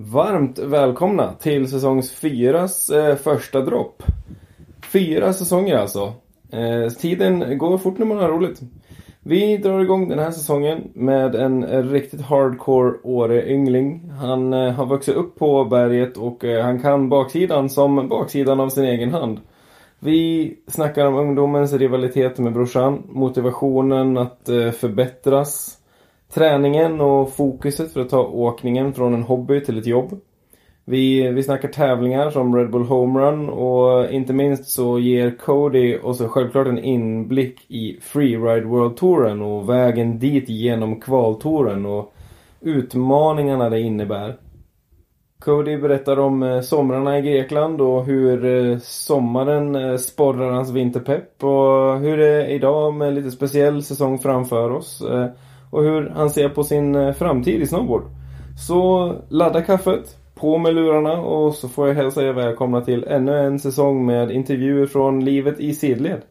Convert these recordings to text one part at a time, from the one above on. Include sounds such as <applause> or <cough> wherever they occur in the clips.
Varmt välkomna till säsongs fyras eh, första dropp. Fyra säsonger alltså. Eh, tiden går fort när man har roligt. Vi drar igång den här säsongen med en riktigt hardcore Åre-yngling. Han eh, har vuxit upp på berget och eh, han kan baksidan som baksidan av sin egen hand. Vi snackar om ungdomens rivalitet med brorsan, motivationen att eh, förbättras, träningen och fokuset för att ta åkningen från en hobby till ett jobb. Vi, vi snackar tävlingar som Red Bull Home Run och inte minst så ger Cody oss självklart en inblick i Freeride World Touren och vägen dit genom kvaltouren och utmaningarna det innebär. Cody berättar om eh, somrarna i Grekland och hur eh, sommaren eh, sporrar hans vinterpepp och hur det är idag med lite speciell säsong framför oss och hur han ser på sin framtid i snowboard. Så ladda kaffet, på med lurarna och så får jag hälsa er välkomna till ännu en säsong med intervjuer från livet i sidled.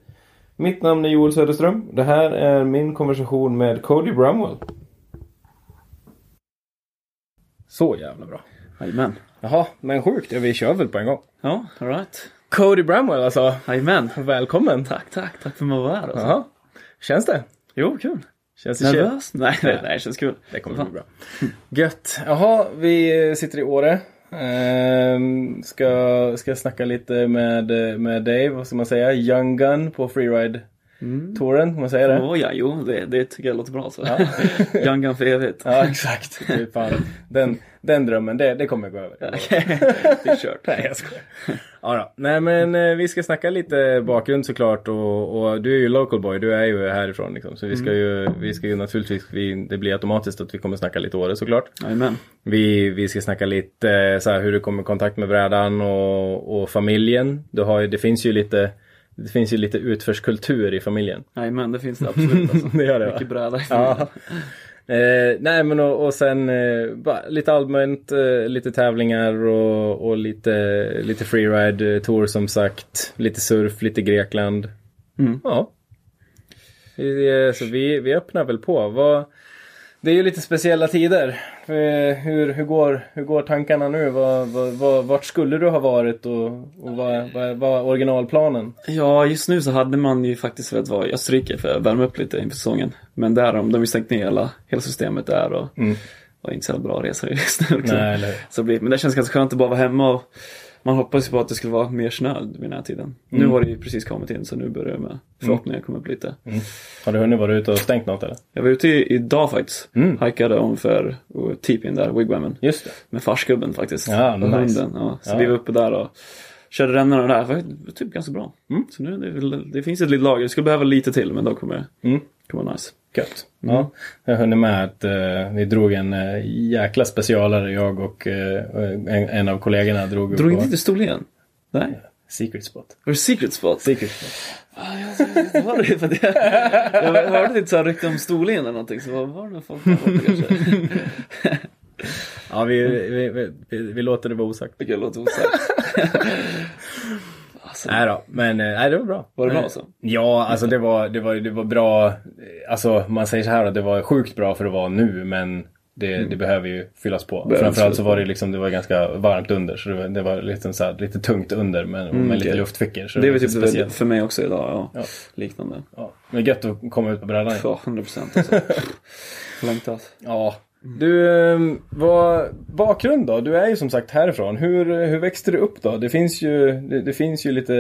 Mitt namn är Joel Söderström. Det här är min konversation med Cody Bramwell. Så jävla bra. Jajamän. Jaha, men sjukt. Vi kör väl på en gång. Ja, alright. Cody Bramwell alltså. Jajamän. Välkommen. Tack, tack. Tack för att man var här alltså. Jaha. Känns det? Jo, kul. Känns det Nervös? Nej, nej, <laughs> nej, det känns kul. Det kommer bli bra. Gött. Jaha, vi sitter i Åre. Ehm, ska, ska snacka lite med, med Dave, vad ska man säga? Young Gun på Freeride Mm. Touren, kan man säga det? Oh, ja, jo, det, det tycker jag låter bra. Så. Ja. <laughs> Young Gun för evigt. Ja, exakt. fan, den, den drömmen, det, det kommer gå över. <laughs> det är kört. Nej, jag skojar. Ja, då. Nej, men eh, vi ska snacka lite bakgrund såklart och, och du är ju local boy, du är ju härifrån liksom. Så vi ska mm. ju, vi ska ju naturligtvis, vi, det blir automatiskt att vi kommer snacka lite Åre såklart. Amen. Vi, vi ska snacka lite eh, så här, hur du kommer i kontakt med brädan och, och familjen. Du har det finns ju lite det finns ju lite utförskultur i familjen. Nej men det finns det absolut. Alltså. <laughs> det gör det Mycket bräda i familjen. Ja. Eh, nej men och, och sen eh, lite allmänt eh, lite tävlingar och, och lite, lite freeride eh, tour som sagt. Lite surf, lite Grekland. Mm. Ja. Vi, så vi, vi öppnar väl på. Vad, det är ju lite speciella tider. Hur, hur, går, hur går tankarna nu? Var, var, vart skulle du ha varit och, och vad var originalplanen? Ja, just nu så hade man ju faktiskt velat vara i Österrike för att värma upp lite inför säsongen. Men där de har ju stängt ner hela, hela systemet där och mm. var inte så bra resor just nu. Nej, så blir, men det känns ganska skönt att bara vara hemma och man hoppas ju på att det skulle vara mer snö vid den här tiden. Mm. Nu har det ju precis kommit in så nu börjar det med förhoppningar komma upp lite. Mm. Har du hunnit vara ute och stängt något eller? Jag var ute idag faktiskt. Mm. Hikade ungefär tipin där, wigwammen. Just det. Med farsgubben faktiskt. Ja, och nice. hunden. Ja. Så ja. vi var uppe där och körde rännorna där. Det var typ ganska bra. Mm. Så nu det, det finns ett litet lager. Det skulle behöva lite till men då kommer det mm. Kommer vara nice. Gött. Mm. Ja, jag hörde med att uh, vi drog en uh, jäkla specialare jag och uh, en, en, av kollegorna drog Drog inte till Storlien? Nej. Secret spot. Var det secret spot? Secret spot. Ah, jag, var det det. Hörde lite såhär rykte om Storlien eller någonting så var det folk där borta kanske? ja, vi, vi, vi, vi, vi låter det vara osagt. Det låter osagt. <laughs> Alltså. Nej då, men eh, nej, det var bra. Var det bra alltså? Ja, alltså det var, det var, det var bra. Alltså man säger så här att det var sjukt bra för att vara nu men det, mm. det behöver ju fyllas på. Behöver Framförallt så var det liksom, det var ganska varmt under. Så det var, det var liksom så här, lite tungt under men, mm, med lite okay. luftfickor. det är väl typ speciellt. för mig också idag, ja. ja. Liknande. Ja. Men gött att komma ut på brädan. Ja, 100 procent alltså. <laughs> Längtat. Ja, du, ehm, vad, bakgrund då? Du är ju som sagt härifrån. Hur, hur växte du upp då? Det finns ju, det, det finns ju lite,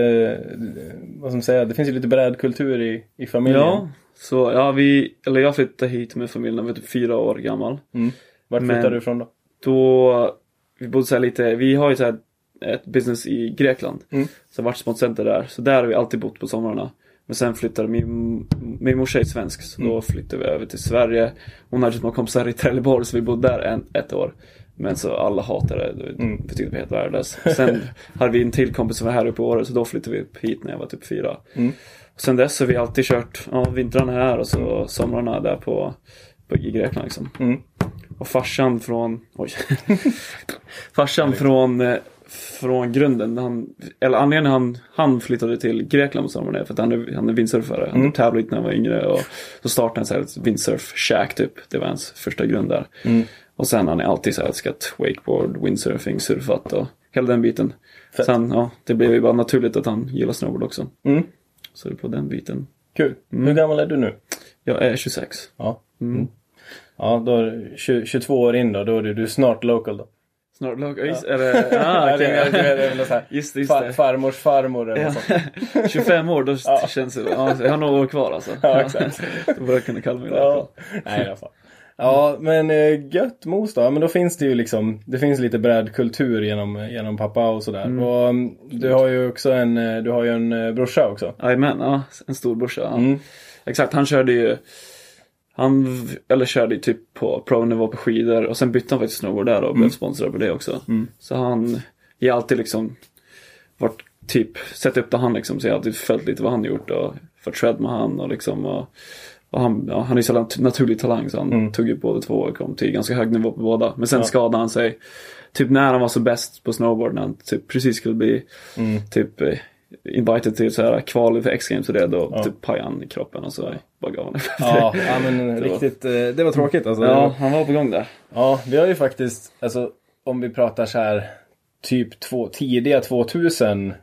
vad ska man säga, det finns ju lite brädkultur i, i familjen. Ja, så ja vi, eller jag flyttade hit med familjen när jag var typ fyra år gammal. Mm. Vart flyttade du ifrån då? Då, vi bodde så lite, vi har ju så ett business i Grekland. Mm. Så vart center där. Så där har vi alltid bott på somrarna. Men sen flyttade min, min morsa är svensk så mm. då flyttade vi över till Sverige. Hon hade små kompisar i Trelleborg så vi bodde där en, ett år. Men så alla hatade det. Mm. Vi tyckte det var helt värdelöst. Sen <laughs> hade vi en till kompis som var här uppe i Åre så då flyttade vi upp hit när jag var typ fyra. Mm. Och sen dess har vi alltid kört ja, vintrarna här och så somrarna där på, på i Grekland liksom. Mm. Och farsan från, oj. <laughs> farsan från eh, från grunden. Han, eller anledningen han, han flyttade till Grekland sommaren är för att han är, han är vindsurfare. Han mm. tävlade när han var yngre och så startade han så här ett windsurf shack typ. Det var hans första grund där. Mm. Och sen har ni alltid så här älskat wakeboard, windsurfing, surfat och hela den biten. Sen, ja, det blev ju bara naturligt att han gillar snowboard också. Mm. Så det är på den biten. Kul. Hur gammal är du nu? Jag är 26. Ja. Mm. Ja, då är du 20, 22 år in då. Då är du, du är snart local då. Snart lag, ja. just, eller, <laughs> ah, Ja, okej. det det det så här, Just just Far, farmors farmor eller Ja. sånt. <laughs> 25 år, då Ja. känns det, ja, jag har några år kvar alltså. Ja, exakt. <laughs> då börjar jag kunna kalla mig Ja. det. Nej, i alla fall. Ja, men eh, gött mos då. Men då finns det ju liksom, det finns lite brädkultur genom, genom pappa och sådär. Mm. Och mm, du har ju också en, eh, du har ju en eh, brorsa också. Jajamän, ja, en stor brorsa. Ja. Mm. Exakt, han körde ju han, eller körde typ på pro-nivå på skidor och sen bytte han faktiskt snowboard där och blev sponsrad på det också. Så han har alltid liksom varit typ, sett upp till han liksom, så jag har alltid följt lite vad han gjort och fått shred med han och liksom och, och han, ja, han är ju så nat- naturlig talang så han tog ju båda två och kom till ganska hög nivå på båda. Men sen skadade han sig typ när han var så bäst på snowboard när han typ precis skulle bli typ eh, invited till så här kval för X-games och det då typ pajade han i kroppen och så bara gav han upp. Ja, ja <laughs> men Det riktigt, eh, det var tråkigt alltså. Ja, han var på gång där. Ja, vi har ju faktiskt, alltså om vi pratar så här typ två, tidiga 2000,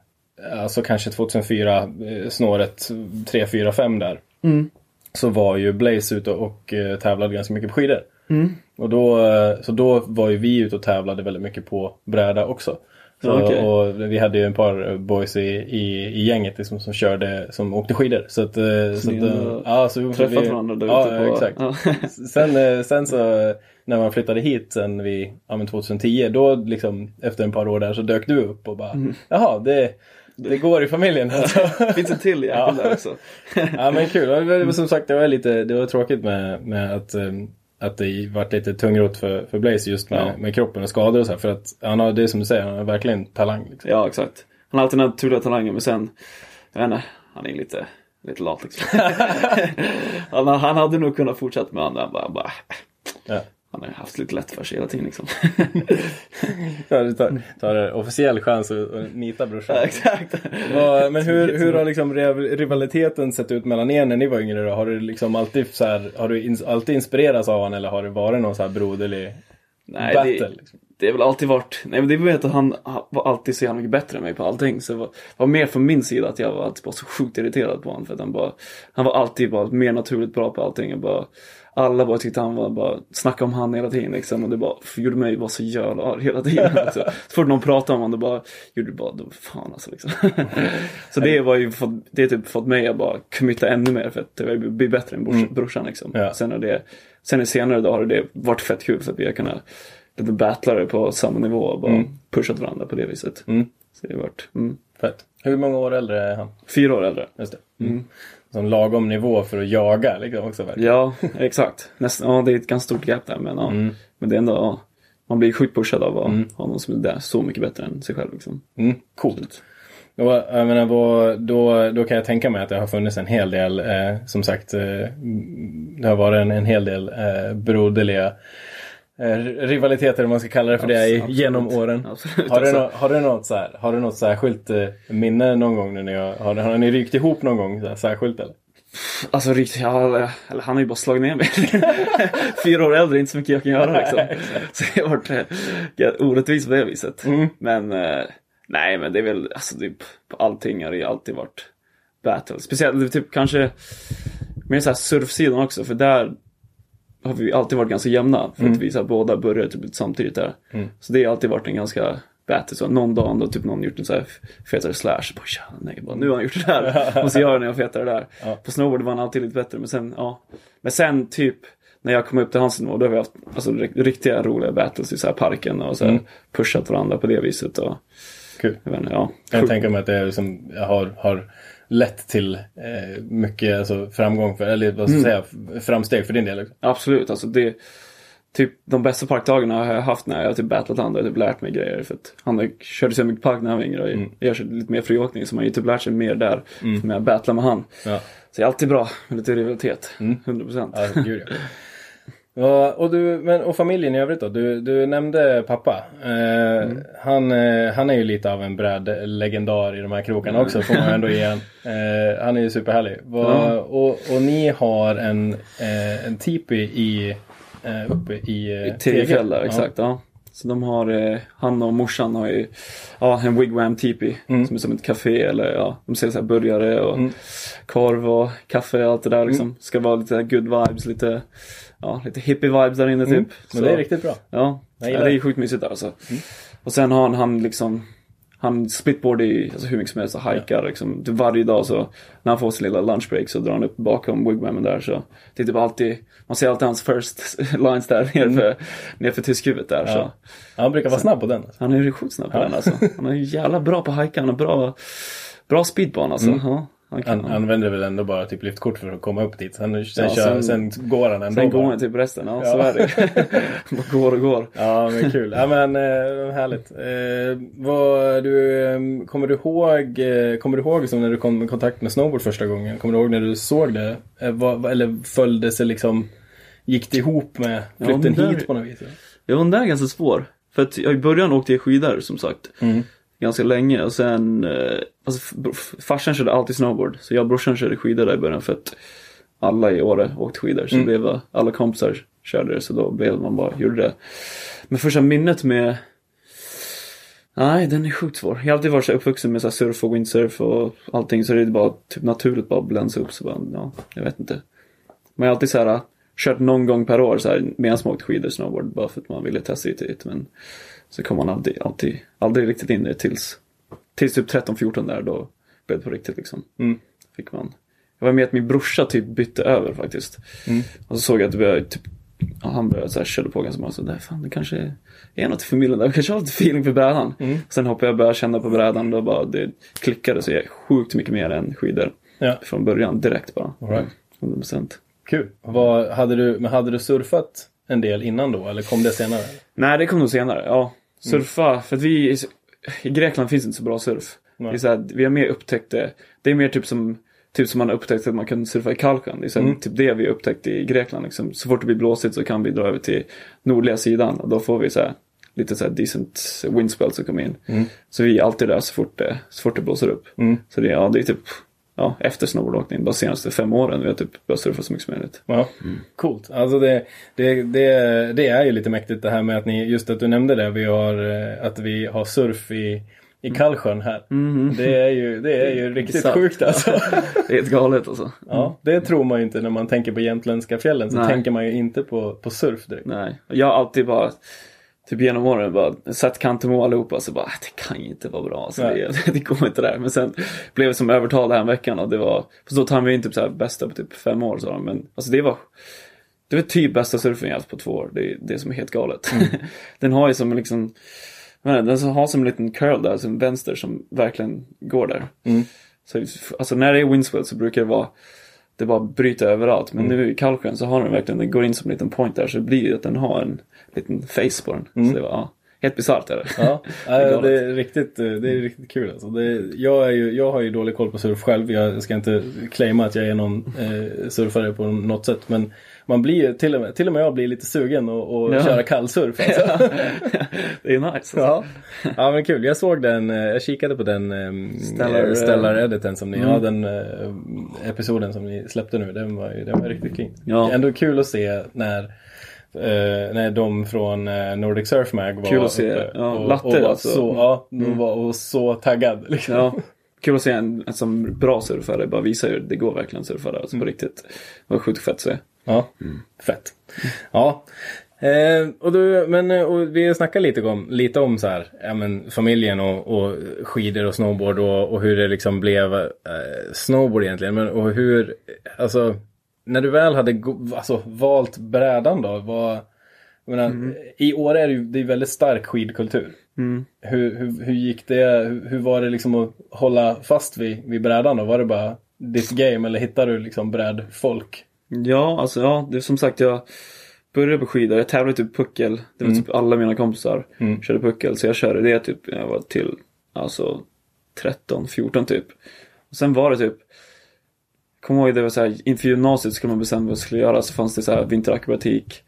alltså kanske 2004, eh, snåret 3, 4, 5 där. Så var ju Blaze ute och eh, tävlade ganska mycket på skidor. Och då, så då var ju vi ute och tävlade väldigt mycket på bräda också. Ja, okej. Och vi hade ju en par boys i, i, i gänget liksom, som körde, som åkte skidor. Så att, eh, så att, eh, ja, så träffat vi- varandra där ja, ute på- exakt. Ja. Sen, eh, sen så när man flyttade hit sen vid, ja, men 2010, då liksom efter en par år där så dök du upp och bara Mm. Jaha, det, det går i familjen <laughs> alltså. Finns en till jäkel där också. ja men kul, det <laughs> som sagt det var lite, det var tråkigt med, med att eh, att det varit lite tungrot för, för Blaze just med, Ja. med kroppen och skador och så här, För att han har, det är som du säger, han har verkligen talang. Liksom. Ja, exakt. Han har alltid naturliga talanger men sen, jag vet inte, han är lite, lite lat liksom. <laughs> han, han hade nog kunnat fortsätta med andra, han bara, bara Ja. Han har haft lite lätt för sig hela tiden liksom. <laughs> Ja, du tar, tar en officiell chans att, nita brorsan. exakt. Vad- Men hur, hur har liksom rivaliteten sett ut mellan er när ni var yngre då? Har du liksom alltid så här, har du ins- alltid inspirerats av honom eller har det varit någon så här broderlig Nej, battle? det, liksom? det är väl alltid varit, nej men det var att han var alltid så jävla mycket bättre än mig på allting. Så det var, var mer från min sida att jag var alltid bara så sjukt irriterad på honom. För att han bara, han var alltid bara mer naturligt bra på allting. Och bara, alla bara tyckte han var bara, snacka om han hela tiden liksom. Och det bara gjorde mig bara så jävla arg hela tiden. <laughs> Alltså, så fort någon pratade om honom, då bara, gjorde det bara, då, fan alltså liksom. <laughs> så det var ju, fått, det har typ fått mig att bara committa ännu mer för att jag vill bli bättre än brors, brorsan liksom. Ja. Sen, har det, sen i senare då har det varit fett kul för att vi har kunnat lite battlare på samma nivå och bara pushat varandra på det viset. Mm. Så det har varit mm, Fett. Hur många år äldre är han? fyra år äldre. Just det. Mm. Som lagom nivå för att jaga liksom också verkligen. Ja, <laughs> exakt. Nästan, ja, det är ett ganska stort gap där men, ja. Mm. men det är ändå, ja, man blir sjukt pushad av att ha någon som är där så mycket bättre än sig själv. Liksom. Mm. Coolt. Då, jag menar, vad- då, då kan jag tänka mig att det har funnits en hel del, eh, som sagt, eh, mm, det har varit en, en hel del eh, broderliga rivaliteter om man ska kalla det för det Absolut. genom åren. Absolut, Har du, alltså. nå- har du något så här, har du något särskilt eh, minne någon gång? När ni har, har, ni rykt ihop någon gång så här, särskilt eller? Alltså riktigt, ja, eller, han har ju bara slagit ner mig. <laughs> Fyra år äldre, inte så mycket jag kan göra liksom. <laughs> Så det har varit eh, orättvist på det viset. Mm. Men eh, nej, men det är väl, alltså typ på allting har det ju alltid varit battle. Speciellt typ kanske mer såhär surfsidan också, för där har vi alltid varit ganska jämna. För att vi så här, båda började typ samtidigt där. Så det har alltid varit en ganska battle. Så någon dag då typ någon gjort en så här fetare slash. Bara, "Tja, nej, bara, nu har han gjort det <laughs> där. Måste göra när jag fetare där. På snowboard var han alltid lite bättre. Men sen, ja. Men sen typ när jag kom upp till hans nivå, då har vi haft alltså, ri- riktiga roliga battles i så här parken och så här, pushat varandra på det viset. Och, Kul. jag inte, ja. Jag tänka mig att det är liksom, har, har lett till eh, mycket alltså, framgång, för, eller vad ska jag säga, framsteg för din del. Liksom. Absolut, alltså det Typ de bästa parkdagarna har jag haft när jag har typ battlat han och typ lärt mig grejer. För att han körde så mycket park när han var yngre och jag körde lite mer friåkning så man har ju typ lärt sig mer där. När jag battlar med han. Ja. Så det är alltid bra med lite rivalitet. 100%. Ja, gud ja. <laughs> Ja, och, du, men, och familjen i övrigt då? Du, du nämnde pappa. Eh, han, eh, han är ju lite av en brädlegendar i de här krokarna också får man ändå ge han. eh, Han är ju superhärlig. Va, Ja. och, och ni har en, eh, en tipi i eh, uppe i eh, Tegefjäll där, Ja. exakt. Ja. Så de har, han och morsan har ju ja, en wigwam tipi Mm. som är som ett café eller ja, de säljer så här burgare och Mm. korv och kaffe och allt det där liksom. Ska vara lite good vibes, lite, ja, lite hippie vibes där inne typ. Mm. Men Så- det är riktigt bra. Ja, ja det är sjukt mysigt där alltså. Och sen har han, han liksom han splitboardar ju alltså hur mycket som helst och hajkar liksom. Typ varje dag så när han får sin lilla lunchbreak så drar han upp bakom wigwamen där så. Det är typ alltid, man ser alltid hans first <laughs> lines där nerför, nerför tyskhuvudet där så. Ja. Han brukar vara snabb på den. Alltså. Han är ju sjukt snabb på den alltså. Han är jävla bra på hajka, han har bra, bra speed på honom alltså. Ja, han använder väl ändå bara typ lyftkort för att komma upp dit. Sen, sen, Ja, kör, sen- sen, går han ändå Sen går han typ resten, ja, Ja. så är det <laughs> går och går. Ja men kul. Ja men eh, härligt. Eh, vad du, eh, kommer du ihåg, eh, kommer du ihåg som när du kom i kontakt med snowboard första gången? Kommer du ihåg när du såg det? Eh, vad, eller följde sig liksom, gick det ihop med Ja, flytten men där- hit på något vis? Ja, men det är ganska svår. För att jag, i början åkte jag skidor som sagt. Mm. Ganska länge och sen, eh, alltså farsan körde alltid snowboard. Så jag och brorsan körde skidor där i början för att alla i Åre åkte skidor. Så Mm. blev alla kompisar körde det så då blev man bara, gjorde det. Men första minnet med Nej, den är sjukt svår. Jag har alltid varit så uppvuxen med så surf och windsurf och allting så det är bara typ naturligt bara bländs upp så bara, ja, jag vet inte. Jag har alltid så här kört någon gång per år så här medan man åkt skidor snowboard bara för att man ville testa lite nytt men så kom man aldrig, alltid, aldrig riktigt in i det tills, tills typ 13-14 där då blev det på riktigt liksom. Mm. Fick man. Jag var med att min brorsa typ bytte över faktiskt. Mm. Och så såg jag att det började typ han började så här köra på ganska bra så där fan det kanske är något i familjen där. Jag <laughs> kanske har lite feeling för brädan. Mm. Sen hoppade jag och började känna på brädan då bara det klickade så jag är sjukt mycket mer än skidor. Ja. Från början direkt bara. All right. 100%. Kul. Vad, hade, du, men hade du surfat en del innan då eller kom det senare? Nej, det kom nog senare. Ja. Mm. Surfa, för att vi i, Grekland finns inte så bra surf. Nej. Det är så här, vi har mer upptäckt det. Det är mer typ som, typ som man har upptäckt att man kan surfa i Kalkan. Det är Mm. typ det vi har upptäckt i Grekland. Liksom. Så fort det blir blåsigt så kan vi dra över till nordliga sidan och då får vi så här, lite så här decent windspell som kommer in. Mm. Så vi är alltid där så fort det, så fort det blåser upp. Mm. Så det, ja, det är typ ja, efter snowboardåkning, de senaste fem åren vi har typ börjat surfa så mycket som möjligt. Ja, coolt. Alltså det, det, det, det är ju lite mäktigt det här med att ni, just att du nämnde det, vi har, eh, att vi har surf i, i Kallsjön här. Det är ju, det är ju riktigt Bisarrt. sjukt alltså. <laughs> Det är helt galet alltså. Ja, det tror man ju inte när man tänker på jämtländska fjällen. Så Nej. tänker man ju inte på, på surf direkt. Nej, jag har alltid bara Typ genom åren bara sett Kantemo allihopa så bara "Ah, det kan ju inte vara bra. Alltså, det, <laughs> det går inte där. Men sen blev jag som övertalad här veckan och det var Fast då tar vi in typ så här bästa på typ fem år sa de. Men alltså det var Det var typ bästa surfen jag haft på två år. Det är det som är helt galet. <laughs> den har ju som liksom inte, Den har som en liten curl där, som vänster som verkligen går där. Mm. Så alltså när det är windswell så brukar det vara det bara bryter överallt. Men Mm. nu i Kalksjön så har den verkligen, den går in som en liten point där så det blir ju att den har en liten face på den. Mm. Så det var, ja, helt bisarrt är det. Ja, <laughs> är det, galet. det är riktigt, eh, det är riktigt kul alltså. Det, jag, är ju, jag har ju dålig koll på surf själv. Jag ska inte claima att jag är någon eh, surfare på något sätt. Men man blir till och med, till och med jag blir lite sugen att och Ja. köra kallsurf. Alltså. <laughs> det är nice alltså. Ja. ja men kul, jag såg den, eh, jag kikade på den um, Stellar, Stellar, eh, editen som ni, mm. ja den eh, episoden som ni släppte nu, den var ju den var riktigt clean. Ja. Ändå kul att se när eh, när de från eh, Nordic Surf Mag var Kul att se, uppe ja, och, Latte och var alltså. så, ja, de Mm. var och så taggad. <laughs> Liksom. Ja. Kul att se en, en som bra surfare bara visar hur det går verkligen surfa där. Alltså på riktigt. Det var sjukt fett att se. Ja, fett. Ja. Eh, och du, men eh, och vi snackar lite om, lite om så här, ja, men familjen och, och skidor och snowboard och, och hur det liksom blev eh, snowboard egentligen. Men, och hur, alltså, när du väl hade alltså, valt brädan då, vad, menar, i år är det ju det är väldigt stark skidkultur. Mm. Hur, hur, hur gick det, hur, hur var det liksom att hålla fast vid, vid brädan då? Var det bara ditt game eller hittade du liksom brädfolk? Ja, alltså ja, det är som sagt jag började på skidor. Jag tävlade typ puckel. Det var Mm. typ alla mina kompisar Mm. körde puckel. Så jag körde det typ när jag var till alltså 13, 14 typ. Och sen var det typ Kommer ihåg det var så här, inför gymnasiet skulle man bestämma vad man skulle göra så fanns det så här vinterakrobatik.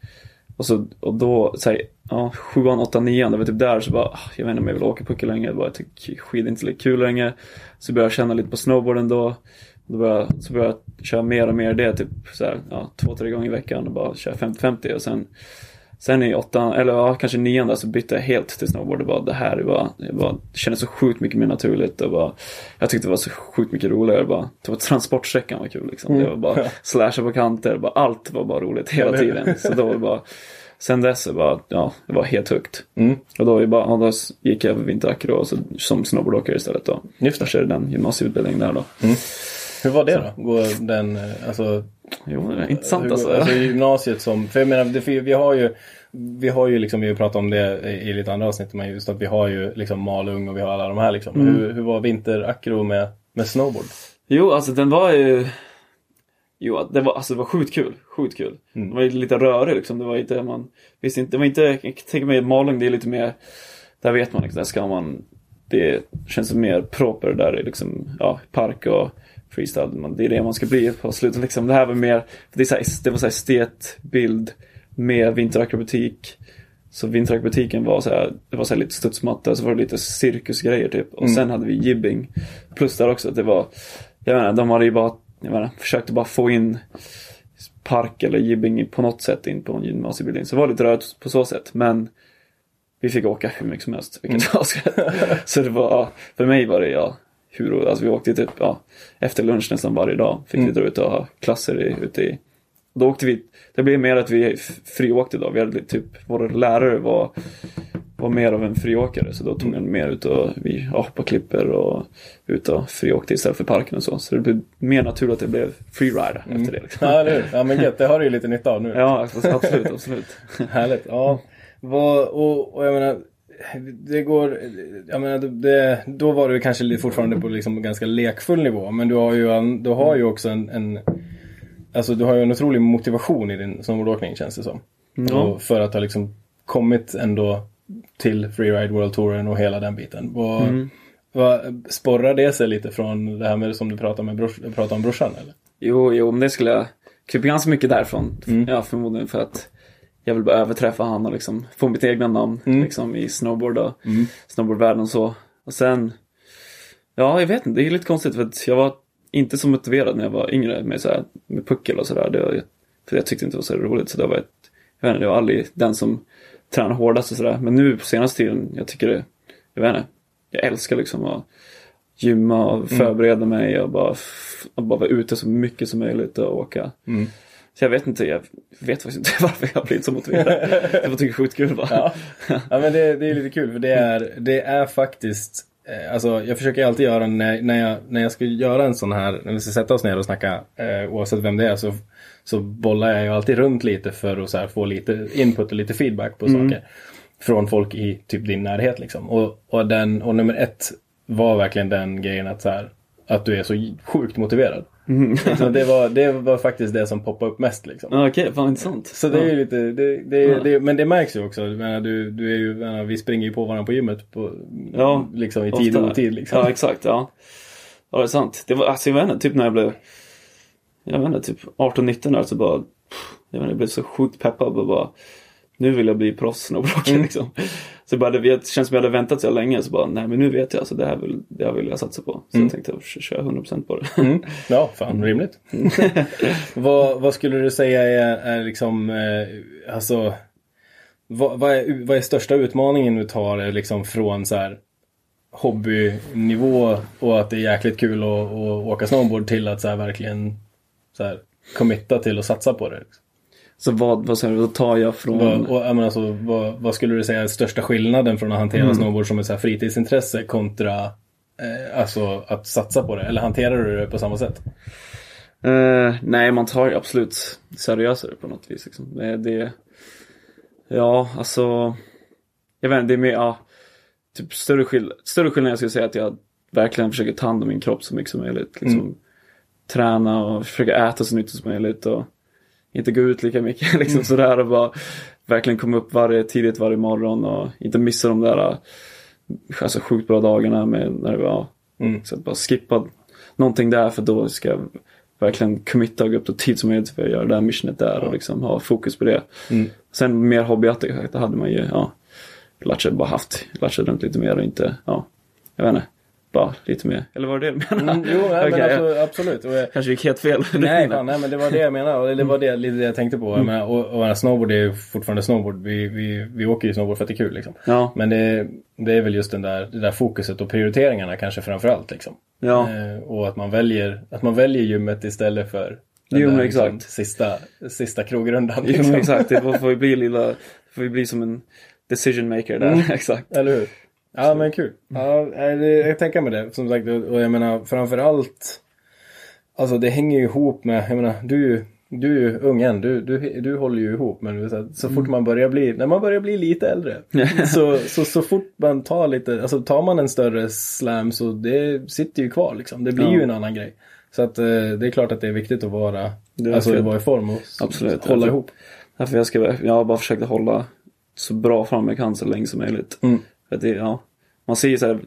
Och, så, och då, så här, ja, sjuan, åttan, nian, det var typ där så bara, ah, jag vet inte om jag vill åka puckel längre. Jag bara, jag tycker skidor inte är kul längre. Så började jag känna lite på snowboarden då. Då började, så började jag köra mer och mer det, typ så här, ja, två, tre gånger i veckan och bara köra 50-50 och sen Sen i åttan, eller ja, kanske nian där, så bytte jag helt till snowboard. Det, bara, det här är bara, det, bara, det kändes så sjukt mycket mer naturligt. Och bara, jag tyckte det var så sjukt mycket roligare. Bara, det var transportsträckan var kul liksom. Det var bara slasha på kanter, bara, allt var bara roligt hela tiden. Så då var det bara, sen dess så bara, ja, det var helt högt. Mm. Och då, var det bara, då gick jag och så, som snowboardåkare istället då. Just det. Jag körde den gymnasieutbildningen där då. Hur var det då? Går den, eh, alltså, Jo, det är intressant alltså. alltså gymnasiet som, för jag menar, det, vi har ju vi har ju liksom, vi har pratat om det i lite andra avsnitt, men just att vi har ju liksom Malung och vi har alla de här liksom. Mm. Hur, hur var vinterakro med, med snowboard? Jo, alltså den var ju... Jo, det var, alltså, det var sjukt kul. Sjukt kul. Mm. Det var ju lite rörig liksom. Det var inte, man visste inte, det var inte, jag tänker mig Malung, det är lite mer, där vet man liksom, där ska man, det känns mer proper där i liksom, ja, park och freestyle. Det är det man ska bli på slutet liksom. Det här var mer, det, är så här, det var så här estetbild med vinterakrobatik. Så vinterakrobatiken var så här, det var så lite studsmatta, så var det lite cirkusgrejer typ. Och sen hade vi jibbing. Plus där också att det var, jag menar, de hade ju bara, jag menar, försökte bara få in park eller jibbing på något sätt in på en gymnasieutbildning. Så det var lite rörigt på så sätt. Men vi fick åka hur mycket som helst. Vilket var <laughs> så, det var, för mig var det ja, hur, alltså vi åkte typ, ja, efter lunch nästan varje dag. Fick vi dra ut och ha klasser i, ute i då åkte vi, det blev mer att vi friåkte då. Vi hade typ, vår lärare var, var mer av en friåkare. Så då tog han mer ut och vi hoppade klipper och ut och friåkte istället för parken och så. Så det blev mer naturligt att det blev freeride efter det. Liksom. Ja, hur? Ja, men gött, det har du ju lite nytta av nu. Ja, absolut, absolut. <laughs> Härligt. Ja. Vad, och, och jag menar, det går, jag menar, det, då var du kanske fortfarande på liksom ganska lekfull nivå. Men du har ju, en, du har ju också en, en Alltså du har ju en otrolig motivation i din snowboardåkning känns det som. Och för att ha liksom kommit ändå till Freeride World Touren och hela den biten. Vad, Mm. vad, sporrar det sig lite från det här med som du pratade, med brors, pratade om brorsan eller? Jo, jo, men det skulle jag krypa ganska mycket därifrån. Mm. Ja, förmodligen för att jag vill bara överträffa han och liksom få mitt egna namn Mm. liksom, i snowboard och snowboardvärlden och så. Och sen, ja, jag vet inte, det är lite konstigt för att jag var inte så motiverad när jag var yngre med, så här, med puckel och sådär. För jag tyckte inte det var så roligt. Så det var ett, jag vet inte, jag var aldrig den som tränade hårdast och sådär. Men nu på senaste tiden, jag tycker det, jag vet inte, jag älskar liksom att gymma och förbereda mig och bara, och bara vara ute så mycket som möjligt och åka. Så jag vet inte, jag vet faktiskt inte <laughs> varför jag har blivit så motiverad. Det var tycker sjukt kul bara. Ja, ja men det, det är lite kul för det är, det är faktiskt eh, Alltså jag försöker alltid göra när, när, jag, när jag ska göra en sån här, när vi ska sätta oss ner och snacka eh, oavsett vem det är så, så bollar jag ju alltid runt lite för att här, få lite input och lite feedback på saker. Från folk i typ din närhet liksom. Och, och, den, och nummer ett var verkligen den grejen att så här, att du är så sjukt motiverad. Så det, var, det var faktiskt det som poppade upp mest liksom. Ja, Okej, fan intressant. Så det är lite, det, det, Ja. det, men det märks ju också. Menar, du, du är ju, menar, vi springer ju på varandra på gymmet på, Ja, liksom i tid och otid. Liksom. Ja, exakt. Ja. ja, det är sant. Det var, alltså jag vet inte, typ när jag blev, jag vet inte, typ 18-19 där så bara, jag vet inte, jag blev så sjukt peppad och bara, nu vill jag bli proffs snowboardåkare Mm. liksom. Så bara, det känns som jag hade väntat så länge, så bara, nej men nu vet jag, så det här vill, det här vill jag satsa på. Så jag tänkte kö- köra 100% på det. Mm. Ja, fan rimligt. <laughs> vad, vad skulle du säga är, är liksom, eh, alltså, vad, vad, är, vad är största utmaningen du tar eh, liksom från så här hobbynivå och att det är jäkligt kul att, att åka snowboard till att så här verkligen så här, committa till att satsa på det? Liksom. Så vad, vad då tar jag från... Vad, och, menar, alltså, vad, vad skulle du säga är största skillnaden från att hantera snowboard som ett så här fritidsintresse kontra eh, alltså att satsa på det? Eller hanterar du det på samma sätt? Eh, nej, man tar ju absolut seriösare på något vis. Liksom. Det, det, ja, alltså. Jag vet inte, det är mer, ja, typ större, skill större skillnad jag skulle säga att jag verkligen försöker ta hand om min kropp så mycket som möjligt. Liksom, Träna och försöka äta så nyttigt som möjligt och inte gå ut lika mycket. <laughs> Liksom sådär och bara verkligen komma upp varje, tidigt varje morgon och inte missa de där alltså, sjukt bra dagarna med när det var Mm. så att bara skippa någonting där för då ska jag verkligen committa och gå upp så tid som möjligt för att göra det här missionet där och liksom ha fokus på det. Mm. Sen mer hobbyaktigt, det hade man ju, ja, lärt sig bara haft, lärt sig runt lite mer och inte, ja, jag vet inte, bara lite mer. Eller var det det du menade? Mm, jo, nej, Okej, men jag absolut. Och jag, Kanske gick helt fel. nej, fan, nej, men det var det jag menade. Det var det, lite det jag tänkte på. Jag menar, och, och snowboard är fortfarande snowboard. Vi, vi, vi åker ju snowboard för att det är kul. Liksom. Ja, Men det, det är väl just den där, det där fokuset och prioriteringarna kanske framförallt. Liksom. ja. Eh, och att man, väljer, att man väljer gymmet istället för den Jo, där, men liksom, exakt. sista, sista krogrundan. Jo, Liksom. men exakt. Det <laughs> får ju bli lilla, får ju bli som en decision maker där. Mm. <laughs> exakt. Eller hur? Ja men kul. Ja, nej, det, jag tänker med det. Som sagt, och jag menar framförallt. Alltså det hänger ju ihop med, jag menar du du är ju ung än, du, du, du håller ju ihop. Men så, att så fort man börjar bli, när man börjar bli lite äldre. <laughs> så, så, så fort man tar lite, alltså tar man en större slam så det sitter ju kvar liksom. Det blir Ja. ju en annan grej. Så att eh, det är klart att det är viktigt att vara, alltså fel. vara i form och Absolut. hålla Jag- ihop. Därför jag, ska, jag har bara försökt hålla så bra fram jag kan så länge som möjligt. Mm. För att det, ja, man ser ju så här,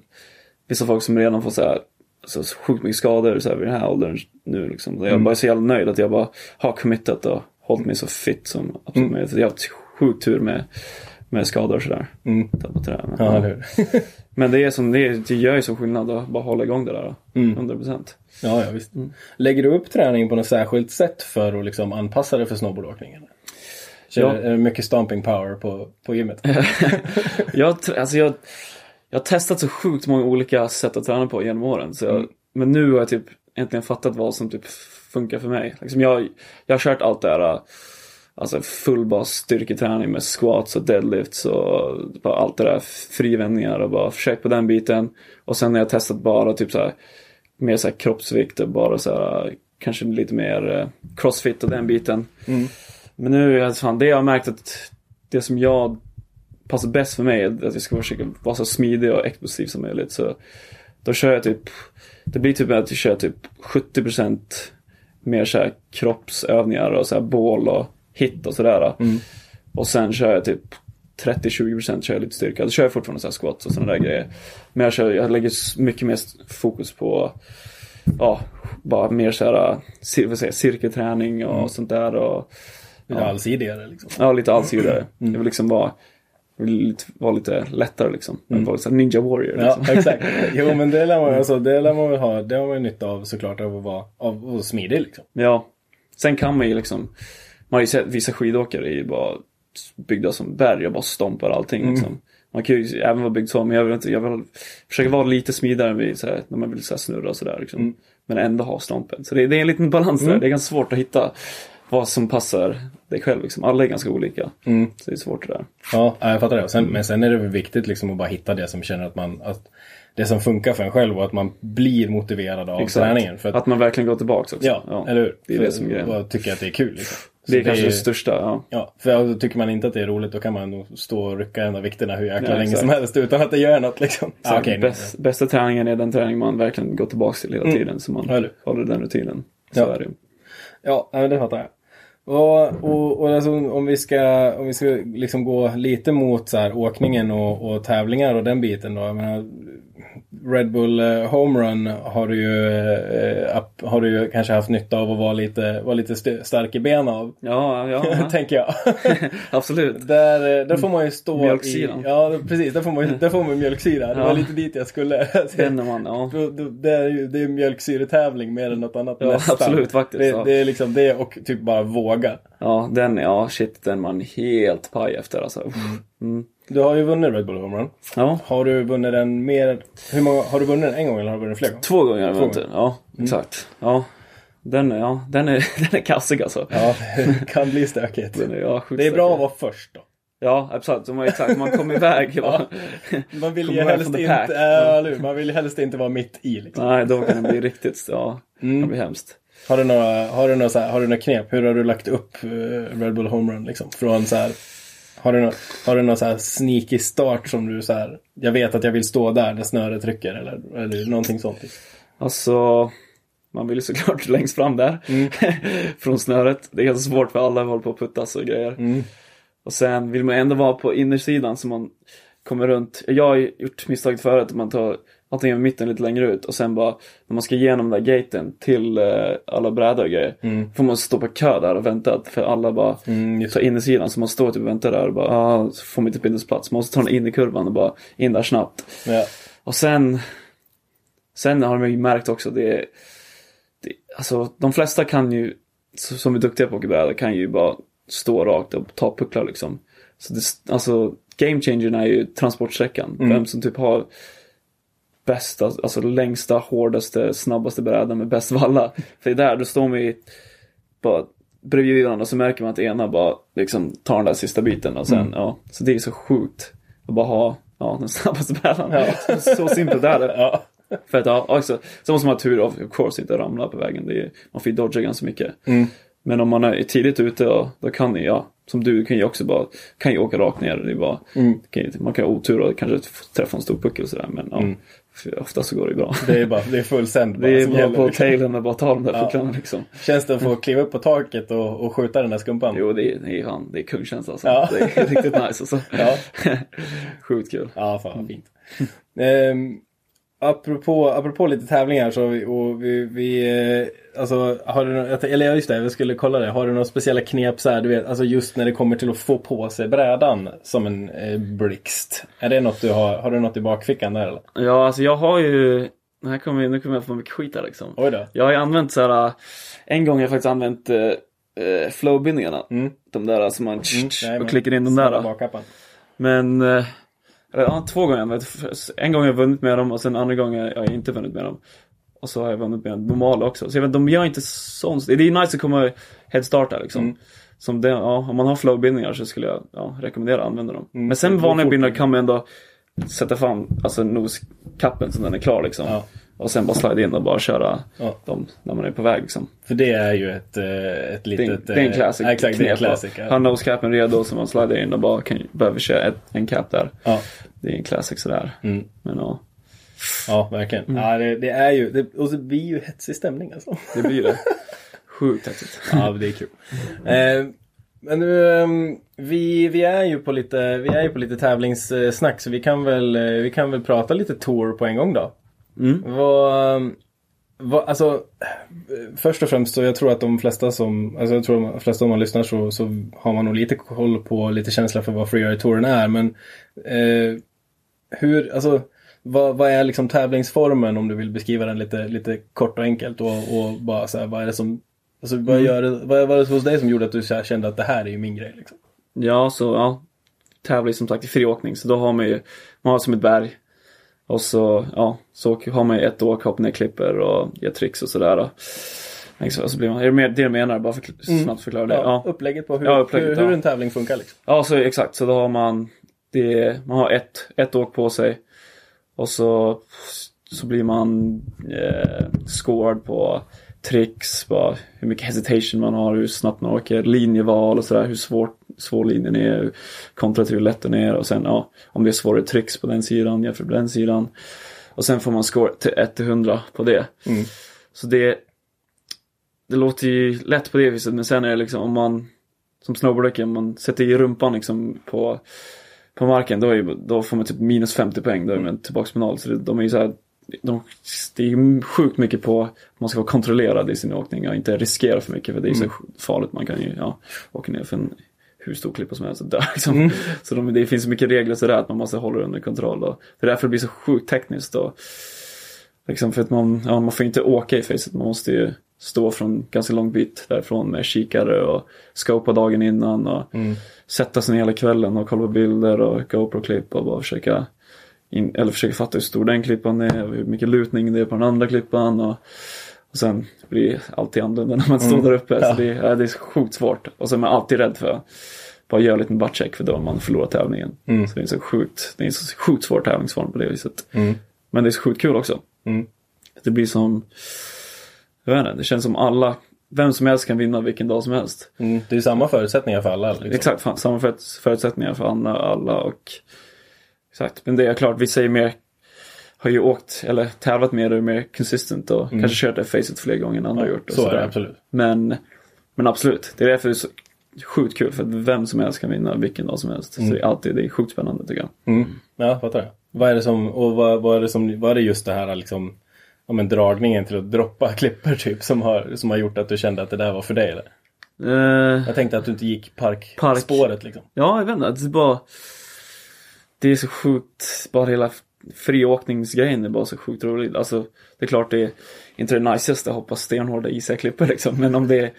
vissa folk som redan får så här, så sjukt mycket skador så här, vid den här åldern nu liksom. Jag är Mm. bara så jävla nöjd att jag bara har committat och hållit mig så fit som absolut Mm. möjligt. Jag har haft sjukt tur med, med skador och sådär. Mm. Det. Men, Ja, hur? <laughs> Men det, är som, det, är- det gör ju så skillnad att bara hålla igång det där. Mm. 100%. Ja, ja visst. Lägger du upp träningen på något särskilt sätt för att liksom anpassa det för snowboardåkningen? Kör, Ja. Det mycket stomping power på, på gymmet? <laughs> Jag, alltså jag, jag har testat så sjukt många olika sätt att träna på genom åren. Så jag, Mm. Men nu har jag typ äntligen fattat vad som typ funkar för mig. Liksom jag, jag har kört allt det här, alltså full bas styrketräning med squats och deadlifts och bara allt det där, frivändningar och bara försökt på den biten. Och sen har jag testat bara typ så här, mer så här kroppsvikt och bara så här, kanske lite mer eh, crossfit och den biten. Mm. Men nu, är fan, det jag har märkt att det som jag passar bäst för mig är att jag ska försöka vara så smidig och explosiv som möjligt. Så då kör jag typ, det blir typ att jag kör typ 70% mer så här kroppsövningar och så här bål och hit och sådär. Mm. Och sen kör jag typ 30-20% kör jag lite styrka. Då kör jag fortfarande så här squats och sådana där grejer. Men jag, kör, jag lägger mycket mer fokus på Ja, bara mer så här, vad säger, cirkelträning och sånt där och Lite Ja. allsidigare liksom. Ja, lite allsidigare. Jag vill liksom vara, vill vara lite lättare liksom. Vill vara lite ninja warrior Ja, liksom. exakt. Jo, men det lär man, alltså, det lär man väl ha. Det har man ju nytta av såklart av att vara av vara smidig liksom. Ja. Sen kan man ju liksom, man har ju sett vissa skidåkare är ju bara byggda som berg och bara stompar allting liksom. Man kan ju även vara byggd så, men jag vill, inte, jag vill försöka vara lite smidigare vid, så här, när man vill så här, snurra och sådär. Liksom. Men ändå ha stompen. Så det, det är en liten balans där. Det är ganska svårt att hitta vad som passar dig själv. Liksom. Alla är ganska olika. Mm. Så det är svårt det där. Ja, ja, jag fattar det. Sen, men sen är det väl viktigt liksom att bara hitta det som känner att man, att det som funkar för en själv och att man blir motiverad av Exakt. träningen. För att, Att man verkligen går tillbaka också. ja, eller hur? Det är för, det som är grejen. Tycker att det är kul liksom. Det är kanske är- det största. Ja. Ja, för alltså, tycker man inte att det är roligt då kan man nog stå och rycka en av vikterna hur jäkla Ja, länge som helst utan att det gör något liksom. Ja, okej, nu- bäst, bästa träningen är den träning man verkligen går tillbaka till hela tiden. Så man Mm. Håller den rutinen. Så Ja. är det. Ja, det fattar jag. Och, och, och alltså, om vi ska, om vi ska liksom gå lite mot så här, åkningen och, och tävlingar och den biten då. Jag menar, Red Bull eh, Home Run har du ju, eh, har du ju kanske haft nytta av att vara lite, vara lite st- stark i benen av. Ja, ja, ja. <laughs> tänker jag. <laughs> absolut. där, eh, där får man ju stå Mjölksyran. i... Ja, precis. Där får man, där får man mjölksyra. Det var Ja. lite dit jag skulle. <laughs> Den när man, ja. Det är ju det är mjölksyretävling mer än något annat Ja, nästan. absolut, faktiskt, Det, ja. det är liksom det och typ bara våga. Ja, den, ja shit, den man helt paj efter alltså. Mm. Du har ju vunnit Red Bull Home Run. Ja, Har du vunnit den mer... Hur många, har du vunnit den en gång eller har du vunnit den flera gånger? två gånger har jag Två vunnit den. Ja, exakt. Ja. Den, är- ja, den är, <laughs> den är kassig alltså. Ja, det kan bli stökigt. Den är, ja, Det är bra att vara först då. Ja, absolut. Som exakt, man kommer iväg. <laughs> Ja. Man vill ju helst inte... hur? Man vill helst inte vara mitt i liksom. Nej, då kan det bli riktigt, ja. Mm. Det blir hemskt. Har du några, har du några, så här, har du några knep? Hur har du lagt upp eh, Red Bull Home Run liksom? Från så här, har du någon, har du någon så här sneaky start som du så här, jag vet att jag vill stå där när snöret trycker eller, eller någonting sånt? Alltså, man vill ju såklart <laughs> längst fram där. <laughs> Från snöret. Det är ganska svårt för alla håller på att puttas och grejer. Mm. Och sen vill man ändå vara på innersidan så man kommer runt. Jag har gjort misstaget förut att man tar antingen i mitten lite längre ut och sen bara när man ska igenom den där gaten till eh, alla brädor och grejer. får man stå på kö där och vänta för alla bara Mm, tar innersidan. Så man står typ och väntar där och bara ah, så får man inte bindningsplats. Man måste ta den in i kurvan och bara in där snabbt. Ja. Och sen Sen har man ju märkt också det, det alltså de flesta kan ju, som är duktiga på bräda kan ju bara stå rakt och ta pucklar liksom. Så det, alltså game changern är ju transportsträckan. Vem som typ har bästa, alltså längsta, hårdaste, snabbaste brädan med bäst valla. För där, då står man ju bara bredvid varandra så märker man att ena bara liksom tar den där sista biten och sen, ja. Så det är så sjukt att bara ha, ja, den snabbaste brädan. Så, <laughs> så simpelt är det. Ja. För att, ja, också, så måste man ha tur of course inte ramla på vägen. Det är, man får ju dodga ganska mycket. Men om man är tidigt ute då, då kan ni, ja, som du kan ju också bara, kan ju åka rakt ner. Det bara, kan ju, man kan ha otur och kanske träffa en stor puckel och sådär. Men ja, för ofta så går det bra. Det är bara, det är full sänd bara Det är bara gäller, på liksom. tailen och bara ta de där Ja. pucklarna liksom. Känns det att få kliva upp på taket och, och skjuta den där skumpan? Jo, det är, det är det är kungkänsla alltså. Ja. Det är riktigt nice alltså. Ja. <laughs> Sjukt kul. Ja, fan vad fint. Ehm, apropå, apropå lite tävlingar så vi, och vi, vi eh, alltså, har du, nå- eller ja, just det, jag skulle kolla det. Har du några speciella knep så här, du vet, alltså just när det kommer till att få på sig brädan som en eh, blixt. Är det något du har, har du något i bakfickan där eller? Ja, alltså jag har ju, här kommer, nu kommer jag få mycket skit här liksom. Oj då. Jag har ju använt så här, en gång har jag faktiskt använt eh, eh, flowbindningarna. Mm. De där som man jajamän. och klickar in de där. Men, eh, eller, ja, två gånger. En gång har jag vunnit med dem och sen andra gången har jag inte vunnit med dem. Och så har jag vunnit med normala också. Så jag vet, de gör inte sånt. Det är nice att komma headstarta liksom. Mm. Som det, ja, om man har flowbindningar så skulle jag ja, rekommendera att använda dem. Men sen vanliga bindningar kan man ändå sätta fram alltså noskappen så den är klar liksom. Ja. Och sen bara slida in och bara köra Ja. dem när man är på väg liksom. För det är ju ett, eh, ett litet... det är en eh, classic ja, Exakt, det är en classic. Ja. nosecapen redo så man slidar in och bara kan, behöver köra ett, en cap där. Ja. Det är en classic sådär. Mm. Men ja, ja, verkligen. Mm. Ja, det, det är ju, det, och det blir ju hetsig stämning alltså. det blir det. <laughs> Sjukt häftigt. Ja, det är kul. Eh, men nu, ehm, vi, vi är ju på lite, vi är ju på lite tävlingssnack så vi kan väl, eh, vi kan väl prata lite tour på en gång då. Mm. Vad, ehm, vad, alltså, först och främst så jag tror att de flesta som, alltså jag tror de flesta om man lyssnar så, så har man nog lite koll på, lite känsla för vad Freeride-touren är. Men eh, hur, alltså, vad, vad är liksom tävlingsformen om du vill beskriva den lite, lite kort och enkelt och, och bara så här, vad är det som, alltså vad gör det, vad var det hos dig som gjorde att du kände att det här är ju min grej liksom? Ja, så ja. Tävlar som sagt i friåkning så då har man ju, man har som ett berg. Och så, ja, så har man ju ett åk, hoppa ner klipper och ge tricks och sådär. Liksom, så blir man, är det mer det du menar? Bara för, snabbt förklara det. Ja, Ja. upplägget på hur, Ja, upplägget, hur, hur en tävling funkar liksom. Ja, så exakt. Så då har man det, man har ett, ett åk på sig. Och så, så blir man eh, scored på tricks, bara hur mycket hesitation man har, hur snabbt man åker, linjeval och sådär, hur svårt, svår linjen är kontra till hur lätt den är och sen ja, om det är svårare tricks på den sidan jämfört med den sidan. Och sen får man score till 1 till 100 på det. Mm. Så det, det låter ju lätt på det viset men sen är det liksom om man som snowboardåkare, om man sätter i rumpan liksom på, på marken då, är, då får man typ minus 50 poäng, då är man tillbaka på noll. Så det, de är ju så här, de, det är ju sjukt mycket på att man ska vara kontrollerad i sin åkning och inte riskera för mycket för det är så farligt. Man kan ju ja, åka ner för en hur stor klippa som helst och dö. <laughs> Liksom. Så de, det finns så mycket regler sådär att man måste hålla det under kontroll. Och det är därför det blir så sjukt tekniskt. Och, liksom för att man, ja, man får inte åka i facet, man måste ju stå från ganska lång bit därifrån med kikare och scopa dagen innan och sätta sig ner hela kvällen och kolla på bilder och GoPro-klipp och bara försöka in, eller försöka fatta hur stor den klippan är och hur mycket lutning det är på den andra klippan och, och sen blir alltid annorlunda när man står där uppe. Så det, ja, det är så sjukt svårt. Och så är man alltid rädd för att bara göra en liten buttcheck för då har man förlorat tävlingen. Så det är så sjukt, det är en så sjukt svår tävlingsform på det viset. Men det är så sjukt kul också. Mm. Det blir som, jag vet inte, det känns som alla, vem som helst kan vinna vilken dag som helst. Mm. Det är samma förutsättningar för alla. Liksom. Exakt, samma för- förutsättningar för alla, alla och exakt. Men det är klart, vissa är mer, har ju åkt eller tävlat mer och är mer consistent och kanske kört det facet fler gånger än andra har gjort. Och så är det sådär. absolut. Men, men absolut, det är därför det är så sjukt kul för att vem som helst kan vinna vilken dag som helst. Så det är alltid, det är sjukt spännande tycker jag. Mm. Ja, fattar jag. Vad är det som, och vad, vad är det som, vad är det just det här liksom, om en dragningen till att droppa <laughs> klipper typ som har, som har gjort att du kände att det där var för dig eller? Eh, Jag tänkte att du inte gick Park. parkspåret liksom. Ja, jag vet inte. Det bara... Det är så sjukt. Bara hela friåkningsgrejen är bara så sjukt rolig. Alltså, det är klart det är inte det najsigaste att hoppa stenhårda isiga klippor liksom. Men om det är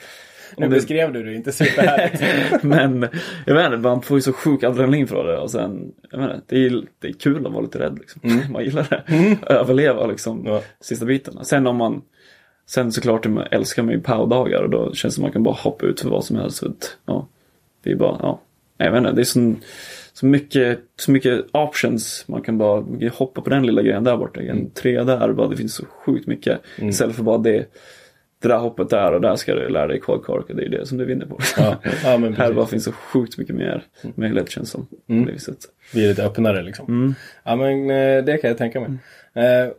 Nu det, beskrev du det inte superhärligt. <laughs> men jag vet inte, man får ju så sjuk adrenalin från det och sen, jag vet inte, det är, det är kul att vara lite rädd liksom. Man gillar det. Överleva liksom, Mm. Ja. sista biten. Sen om man, sen såklart man älskar man ju powerdagar och då känns det som man kan bara hoppa ut för vad som helst. Ja, det är bara, ja, jag vet inte, det är så, så mycket, så mycket options. Man kan bara hoppa på den lilla grejen där borta. En tre där, bara, det finns så sjukt mycket. Istället för bara det, det där hoppet där och där ska du lära dig quad cork och det är det som du vinner på. Ja, <laughs> ja men Här bara finns så sjukt mycket mer möjlighet känns som. På det viset. blir lite öppnare liksom. Mm. Ja men eh, det kan jag tänka mig. Eh,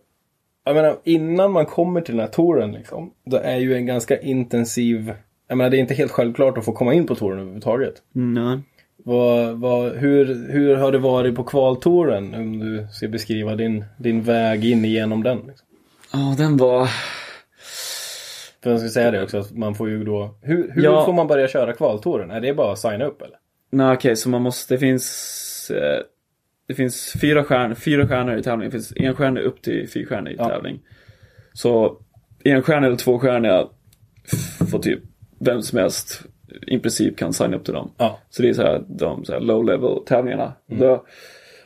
jag menar innan man kommer till den här touren liksom. Då är ju en ganska intensiv. Jag menar det är inte helt självklart att få komma in på touren överhuvudtaget. Mm, nej. Vad, vad, hur, hur har det varit på kvaltouren? Om du ska beskriva din, din väg in igenom den. Liksom. Ja, den var... För jag ska säga det också, att man får ju då... Hur, hur Ja. får man börja köra kvaltouren? Är det bara att signa upp eller? Nej okej, så man måste, det finns... Eh, det finns fyra stjärnor, fyra stjärnor i tävlingen. Det finns en stjärna upp till fyra stjärnor i Ja. tävling. Så en stjärna eller två stjärnor får typ vem som helst i princip kan signa upp till dem. Ja. Så det är så här, de så här low level tävlingarna. Då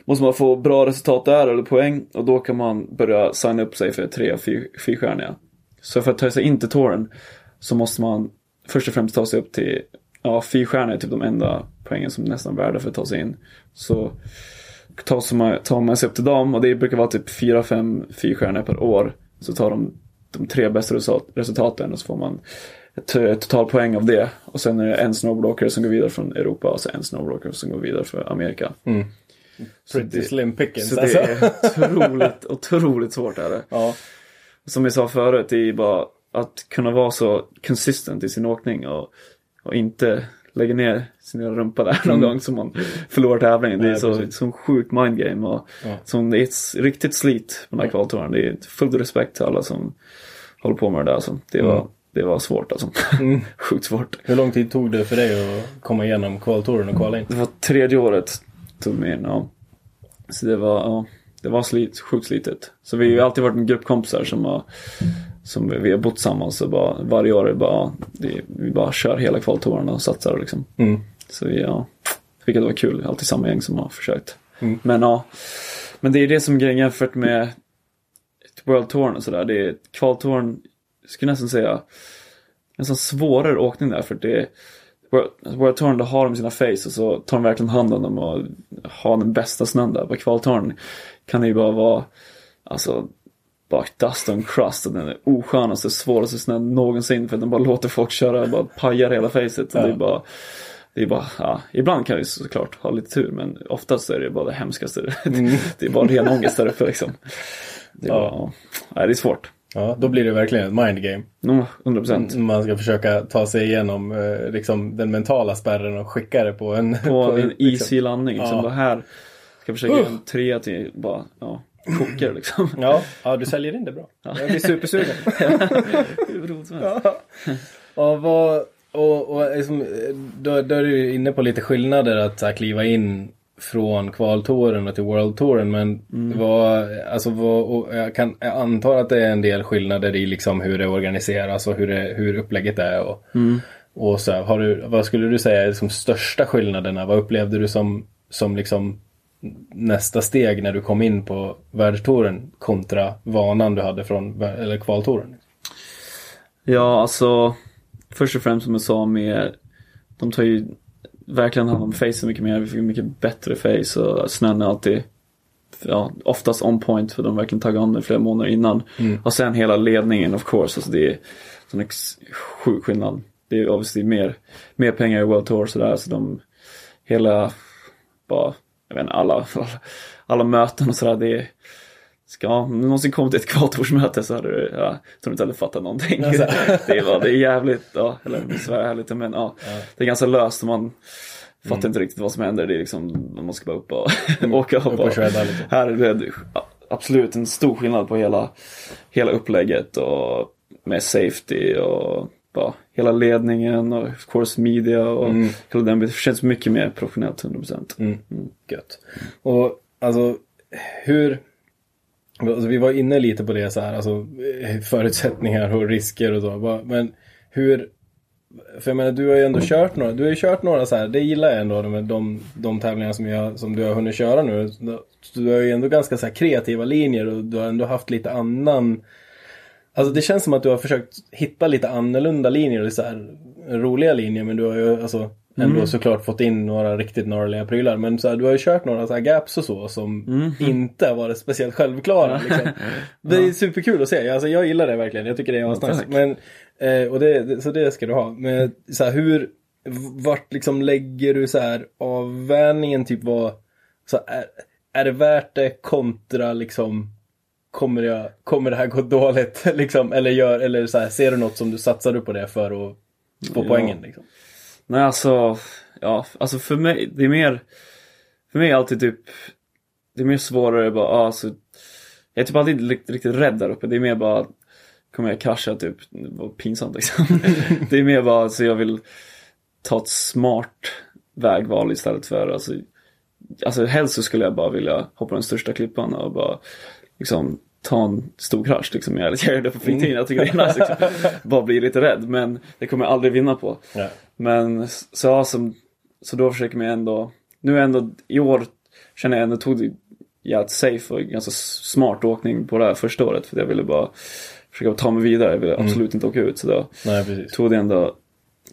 måste man få bra resultat där eller poäng och då kan man börja signa upp sig för tre och fyr- fyrstjärniga. Så för att ta sig in till touren så måste man först och främst ta sig upp till, ja fyrstjärniga är typ de enda poängen som är nästan värda för att ta sig in. Så tar man, tar man sig upp till dem och det brukar vara typ fyra, fem fyrstjärnor per år. Så tar de de tre bästa resultat, resultaten och så får man ett totalpoäng av det. Och sen är det en snowboardåkare som går vidare från Europa och så en snowboardåkare som går vidare för Amerika. Så Pretty slim pickings Så alltså. det är <laughs> otroligt, otroligt svårt är det. Ja. Som jag sa förut, det är bara att kunna vara så consistent i sin åkning och, och inte lägga ner sin lilla rumpa där någon gång som man förlorar tävlingen. Det är så, precis. sjukt mindgame och Ja. som det är ett riktigt slit på den här kvaltouren. Det är full respekt till alla som håller på med det där. Alltså. Det, var, det var svårt alltså. <laughs> sjukt svårt. Hur lång tid tog det för dig att komma igenom kvaltouren och kvala in? Det var tredje året tog mig in, ja. Så det var, ja, det var slit, sjukt slitet. Så vi har ju alltid varit en grupp kompisar som har, som vi har bott tillsammans och bara varje år är bara, ja, det, vi bara kör hela kvaltouren och satsar liksom. Mm. Så ja, vilket var kul. Alltid samma gäng som har försökt. Mm. Men ja, men det är det som är grejen jämfört med World Touren och sådär. Det är kvaltouren, jag skulle nästan säga, nästan svårare åkning där för det är World- World Touren, då har de sina face och så tar de verkligen hand om dem och har den bästa snön där. På kvaltouren kan det ju bara vara, alltså, bara dust and crust och den är oskönaste, svåraste snön någonsin för att den bara låter folk köra och bara pajar hela facet. Och det är bara, det är bara, ja, ibland kan ju såklart ha lite tur men oftast är det bara det hemskaste. <laughs> det är bara ren ångest där uppe liksom. Det är, Ja. bara, ja. Det är svårt. Ja, då blir det verkligen ett mind game. Mm, 100 procent. Man ska försöka ta sig igenom eh, liksom, den mentala spärren och skicka det på en... På en liksom. easy landning. Liksom, Ja. bara här ska försöka göra en trea till bara, ja, kokar liksom. <laughs> Ja, ja, du säljer in det bra. Jag blir supersugen. <laughs> Helst. och vad, och, och liksom, då, då är du inne på lite skillnader att här, kliva in från kvaltouren och till World Touren. Men vad, alltså vad, och jag, kan, jag antar att det är en del skillnader i liksom hur det organiseras och hur, det, hur upplägget är. Och, och så här, har du, vad skulle du säga är liksom största skillnaderna? Vad upplevde du som, som liksom nästa steg när du kom in på världstouren kontra vanan du hade från eller kvaltouren? Ja, alltså först och främst som jag sa med de tar ju verkligen hand om facen mycket mer. Vi fick mycket bättre face och snön är alltid ja, oftast on point för de verkligen tagit om den flera månader innan. Och sen hela ledningen of course. Alltså det är ex- sjuk skillnad. Det är obviously mer, mer pengar i World Tour sådär. Så de hela, bara, jag vet inte, alla, <laughs> alla möten och sådär. Det Ska, om du någonsin kommit till ett kvaltoursmöte så hade du, ja, jag tror inte hade fattat någonting. Alltså. <laughs> det, bara- det är jävligt, ja, eller besvärligt men ja, det är ganska löst och man fattar Mm. inte riktigt vad som händer. Det är liksom, man ska bara upp och <laughs> åka och Upp och lite. här är det absolut en stor skillnad på hela, hela upplägget och med safety och bara hela ledningen och of course media och hela den biten. Det känns mycket mer professionellt 100%. Mm. Gött. Och alltså hur, Alltså, vi var inne lite på det så här, alltså förutsättningar och risker och så. Men hur, för jag menar du har ju ändå kört några, du har ju kört några så här, det gillar jag ändå med de, de tävlingar som, jag, som du har hunnit köra nu. Du har ju ändå ganska så kreativa linjer och du har ändå haft lite annan Alltså det känns som att du har försökt hitta lite annorlunda linjer och så här roliga linjer men du har ju alltså ändå Mm. såklart fått in några riktigt gnarliga prylar. Men så här, du har ju kört några så här gaps och så som Mm. inte har varit speciellt självklara. Liksom. <laughs> Det är superkul att se. Alltså, jag gillar det verkligen. Jag tycker det är asnice. Men, eh, och det, så det ska du ha. Men så här, hur, vart liksom lägger du så här avvänjningen typ vad, så är, är det värt det kontra liksom Kommer, jag, kommer det här gå dåligt? <laughs> Liksom, eller gör, eller så här, ser du något som du satsar på det för att få Ja. poängen? Liksom? Nej alltså, ja, alltså för mig, det är mer, för mig är alltid typ, det är mer svårare bara, ah, alltså, jag är typ alltid li- riktigt rädd där uppe, det är mer bara, kommer jag krascha typ, vad pinsamt liksom. <laughs> det är mer bara, alltså jag vill ta ett smart vägval istället för, alltså, alltså helst så skulle jag bara vilja hoppa den största klippan och bara, liksom, ta en stor krasch liksom. Jag gör det på fritiden, jag tycker det är nice liksom. Bara bli lite rädd, men det kommer jag aldrig vinna på. Ja. Men så, ja, som, så då försöker man ändå, nu ändå i år känner jag ändå tog det jävligt safe och ganska smart åkning på det här första året. För jag ville bara försöka ta mig vidare, jag ville absolut inte åka ut. Så då Nej, tog det ändå,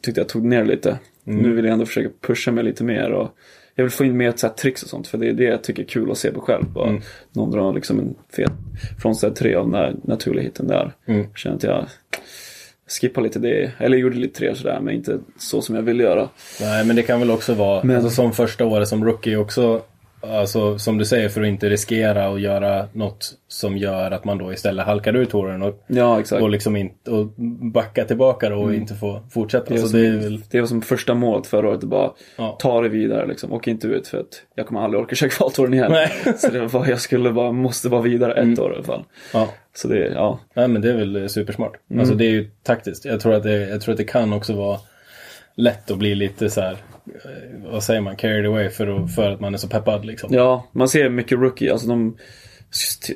tyckte jag tog ner lite. Nu vill jag ändå försöka pusha mig lite mer och jag vill få in mer så här tricks och sånt för det är det jag tycker är kul att se på själv. Bara Någon drar liksom en fet frontside tre av den där naturliga hitten där. Mm. Känner att jag skippar lite det, eller gjorde lite tre sådär men inte så som jag vill göra. Nej, men det kan väl också vara, Men- alltså, som första året som rookie också, alltså som du säger, för att inte riskera och göra något som gör att man då istället halkar ur touren och, Ja och liksom och backa tillbaka då och inte få fortsätta. Det är, så som, det är väl, det var som första målet förra året, att bara Ja. ta det vidare liksom. Åk inte ut för att jag kommer aldrig orka <laughs> köra kvaltouren igen. Nej. <laughs> Så det var bara, jag skulle bara, måste vara vidare ett år i alla fall. ja. Så det, ja. Nej men det är väl supersmart. Mm. Alltså det är ju taktiskt. Jag tror att det, jag tror att det kan också vara lätt att bli lite så här, vad säger man, carried away för, att- för att man är så peppad liksom. Ja, man ser mycket rookie, alltså de,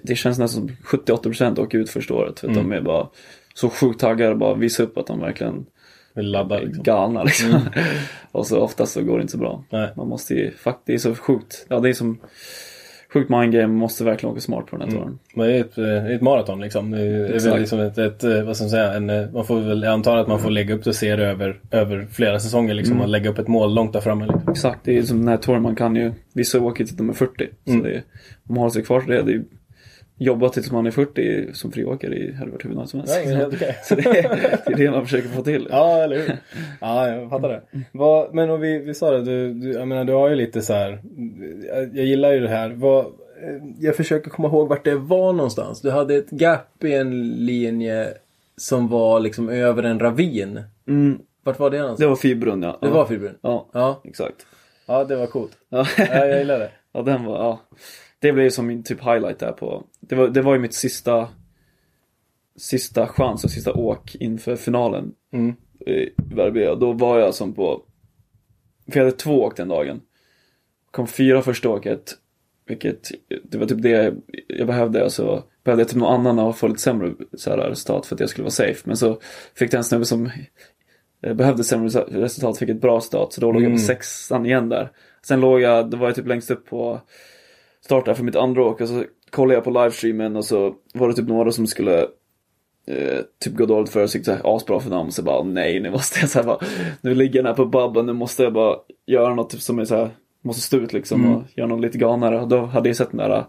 det känns nästan som 70-80% åker ut första året. För att Mm. de är bara så sjukt taggade och bara visa upp att de verkligen Vill ladda är liksom. galna liksom. <laughs> och så oftast så går det inte så bra. Nej. Man måste ju, fakt, det är så sjukt. Ja, det är som sjukt mind game, man måste verkligen åka smart på den här touren. Men det är ett, eh, ett maraton liksom. Det är, är väl Exakt. liksom ett, ett, eh, vad ska man säga, en, eh, man får väl, jag antar att man får lägga upp det och se det över, över flera säsonger liksom. Mm. Och lägga upp ett mål långt där framme liksom. Exakt, det är som den här touren man kan ju, vissa åker till de är 40. Så Mm. det är, om man håller sig kvar till det, det är jobba tills man är 40 som friåkare i hade varit hur nice som helst. Ja, helt okej. Så det, det är det man försöker få till. Ja, eller hur? Ja, jag fattar det. Vad, men och vi, vi sa det, du, du, jag menar du har ju lite så här. Jag, jag gillar ju det här. Vad, jag försöker komma ihåg vart det var någonstans. Du hade ett gap i en linje som var liksom över en ravin. Mm, Vart var det någonstans? det var Fibron ja. Det ja. var fibrin? Ja, Ja. exakt. Ja, det var coolt. Ja. Ja, jag gillar det. <laughs> ja, den var, ja. Det blev som min typ highlight där på, det var, det var ju mitt sista, sista chans och sista åk inför finalen. Mm. i Verbier. Då var jag som på, för jag hade två åk den dagen. Kom fyra första åket, vilket, det var typ det jag behövde. Alltså, behövde jag typ någon annan och få lite sämre så här, resultat för att jag skulle vara safe. Men så fick jag en snubbe som eh, behövde sämre resu- resultat, fick ett bra start. Så då låg jag på Mm. sexan igen där. Sen låg jag, då var jag typ längst upp på start där för mitt andra åk. Och så kollade jag på livestreamen och så var det typ några som skulle eh, typ gå dåligt för sig, så här, asbra för dem. Så bara nej, nu måste jag så här, bara, nu ligger den här på babben, nu måste jag bara göra något typ, som är så här, måste stå ut liksom och göra något lite galnare. Och då hade jag sett den där äh,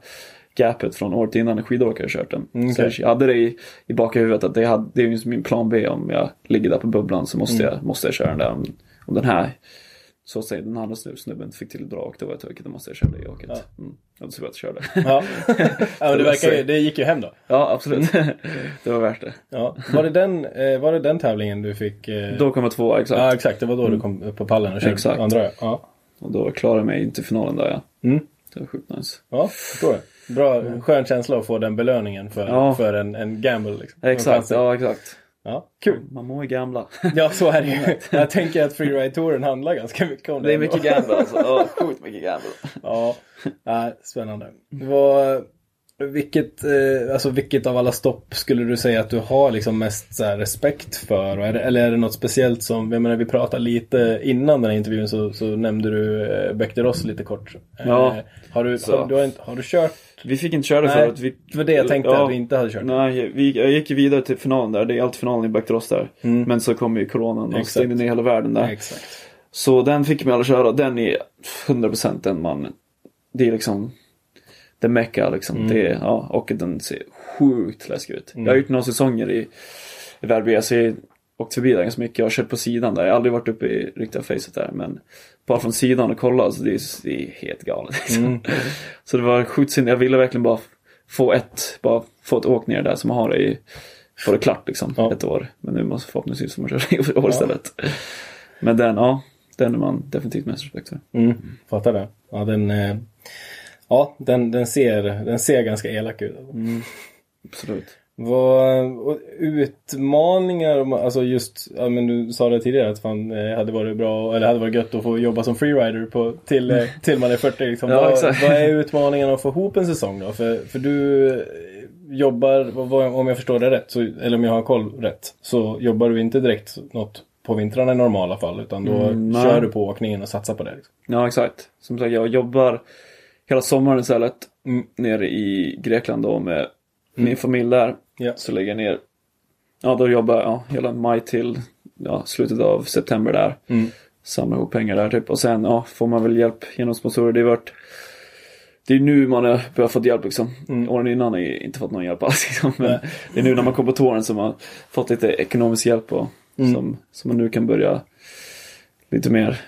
gapet från året innan när skidåkare kört den. Mm, Så okej. jag hade det i, i bakhuvudet att det, hade, det är min plan B om jag ligger där på bubblan så måste, jag, måste jag köra den där. Om, om den här, så säga, den andra snub- snubben fick till åk, då var jag tokig, då måste jag köra det åket. Mm. Och då jag att jag körde. Ja, <laughs> ja men det, verkar, det gick ju hem då. ja, absolut. <laughs> det var värt det. Ja. Var, det den, eh, var det den tävlingen du fick? Eh... Då kom jag tvåa, exakt. Ja, exakt. Det var då du kom upp på pallen och körde Exakt. andra. ja. Ja. Och då klarade jag mig in till finalen där ja. Mm. Det var sjukt nice. Ja, förstår det. Bra, skön känsla att få den belöningen för, Ja. för en, en gamble. Liksom. Exakt, ja exakt. Ja. Kul. Man mår ju gamla. Ja, så är det ju. <laughs> Jag tänker att freeride-touren handlar ganska mycket om det. Det är mycket gamble alltså. Ja, <laughs> sjukt mycket gamble. Ja, ja spännande. Vad, Vilket, eh, alltså vilket av alla stopp skulle du säga att du har liksom mest så här, respekt för? Och är det, eller är det något speciellt som, jag menar vi pratade lite innan den här intervjun så, så nämnde du eh, Bechteros lite kort. Ja. Eh, har, du, har, du, har, inte- har du kört? Vi fick inte köra det Nej, förut. Vi, det var det jag tänkte att vi inte hade kört. Nej, vi, jag gick ju vidare till finalen där. Det är alltid finalen i Backdross där. Mm. Men så kom ju coronan och stängde ner hela världen där. Exakt. Så den fick mig aldrig köra. Den är 100% den man. Det är liksom det mecka liksom. Mm. Det ja, och den ser sjukt läskig ut. Jag har gjort några säsonger i, i Verbier. Så jag åkt förbi där ganska mycket. Jag har kört på sidan där. Jag har aldrig varit uppe i riktiga facet där. Men bara från sidan och kolla. Så det är, det är helt galet. Liksom. Mm. <laughs> Så det var sjukt synd. Jag ville verkligen bara få ett, bara få ett åk ner där som man har det i, få det klart liksom. Ja. Ett år. Men nu måste förhoppningsvis få man köra i <laughs> år istället. Men den, ja. Den är man definitivt mest respekt för. Mm, fattar det. Ja, den, eh, ja, den, den, ser, den ser ganska elak ut. Absolut. Vad, utmaningar, alltså just, ja men du sa det tidigare att fan eh, hade varit bra, eller hade varit gött att få jobba som freerider på, till, eh, till man är 40 liksom. Ja, vad, vad är utmaningen att få ihop en säsong då? För, för du eh, jobbar, vad- om jag förstår det rätt, så, eller om jag har koll rätt, så jobbar du inte direkt något på vintrarna i normala fall, utan då Mm, kör du på åkningen och satsar på det. Liksom. Ja, exakt. Som sagt, jag jobbar hela sommaren istället. Mm. Nere i Grekland då med min familj där. Ja. Så lägger jag ner, ja då jobbar jag ja, hela maj till ja, slutet av september där. Mm. Samlar ihop pengar där typ. Och sen ja, får man väl hjälp genom sponsorer. Det har varit det är nu man har börjat få hjälp liksom. Åren innan har jag inte fått någon hjälp alls. <laughs> Liksom. Men Nej. det är nu när man kommer på tåren som man har fått lite ekonomisk hjälp och som, som man nu kan börja lite mer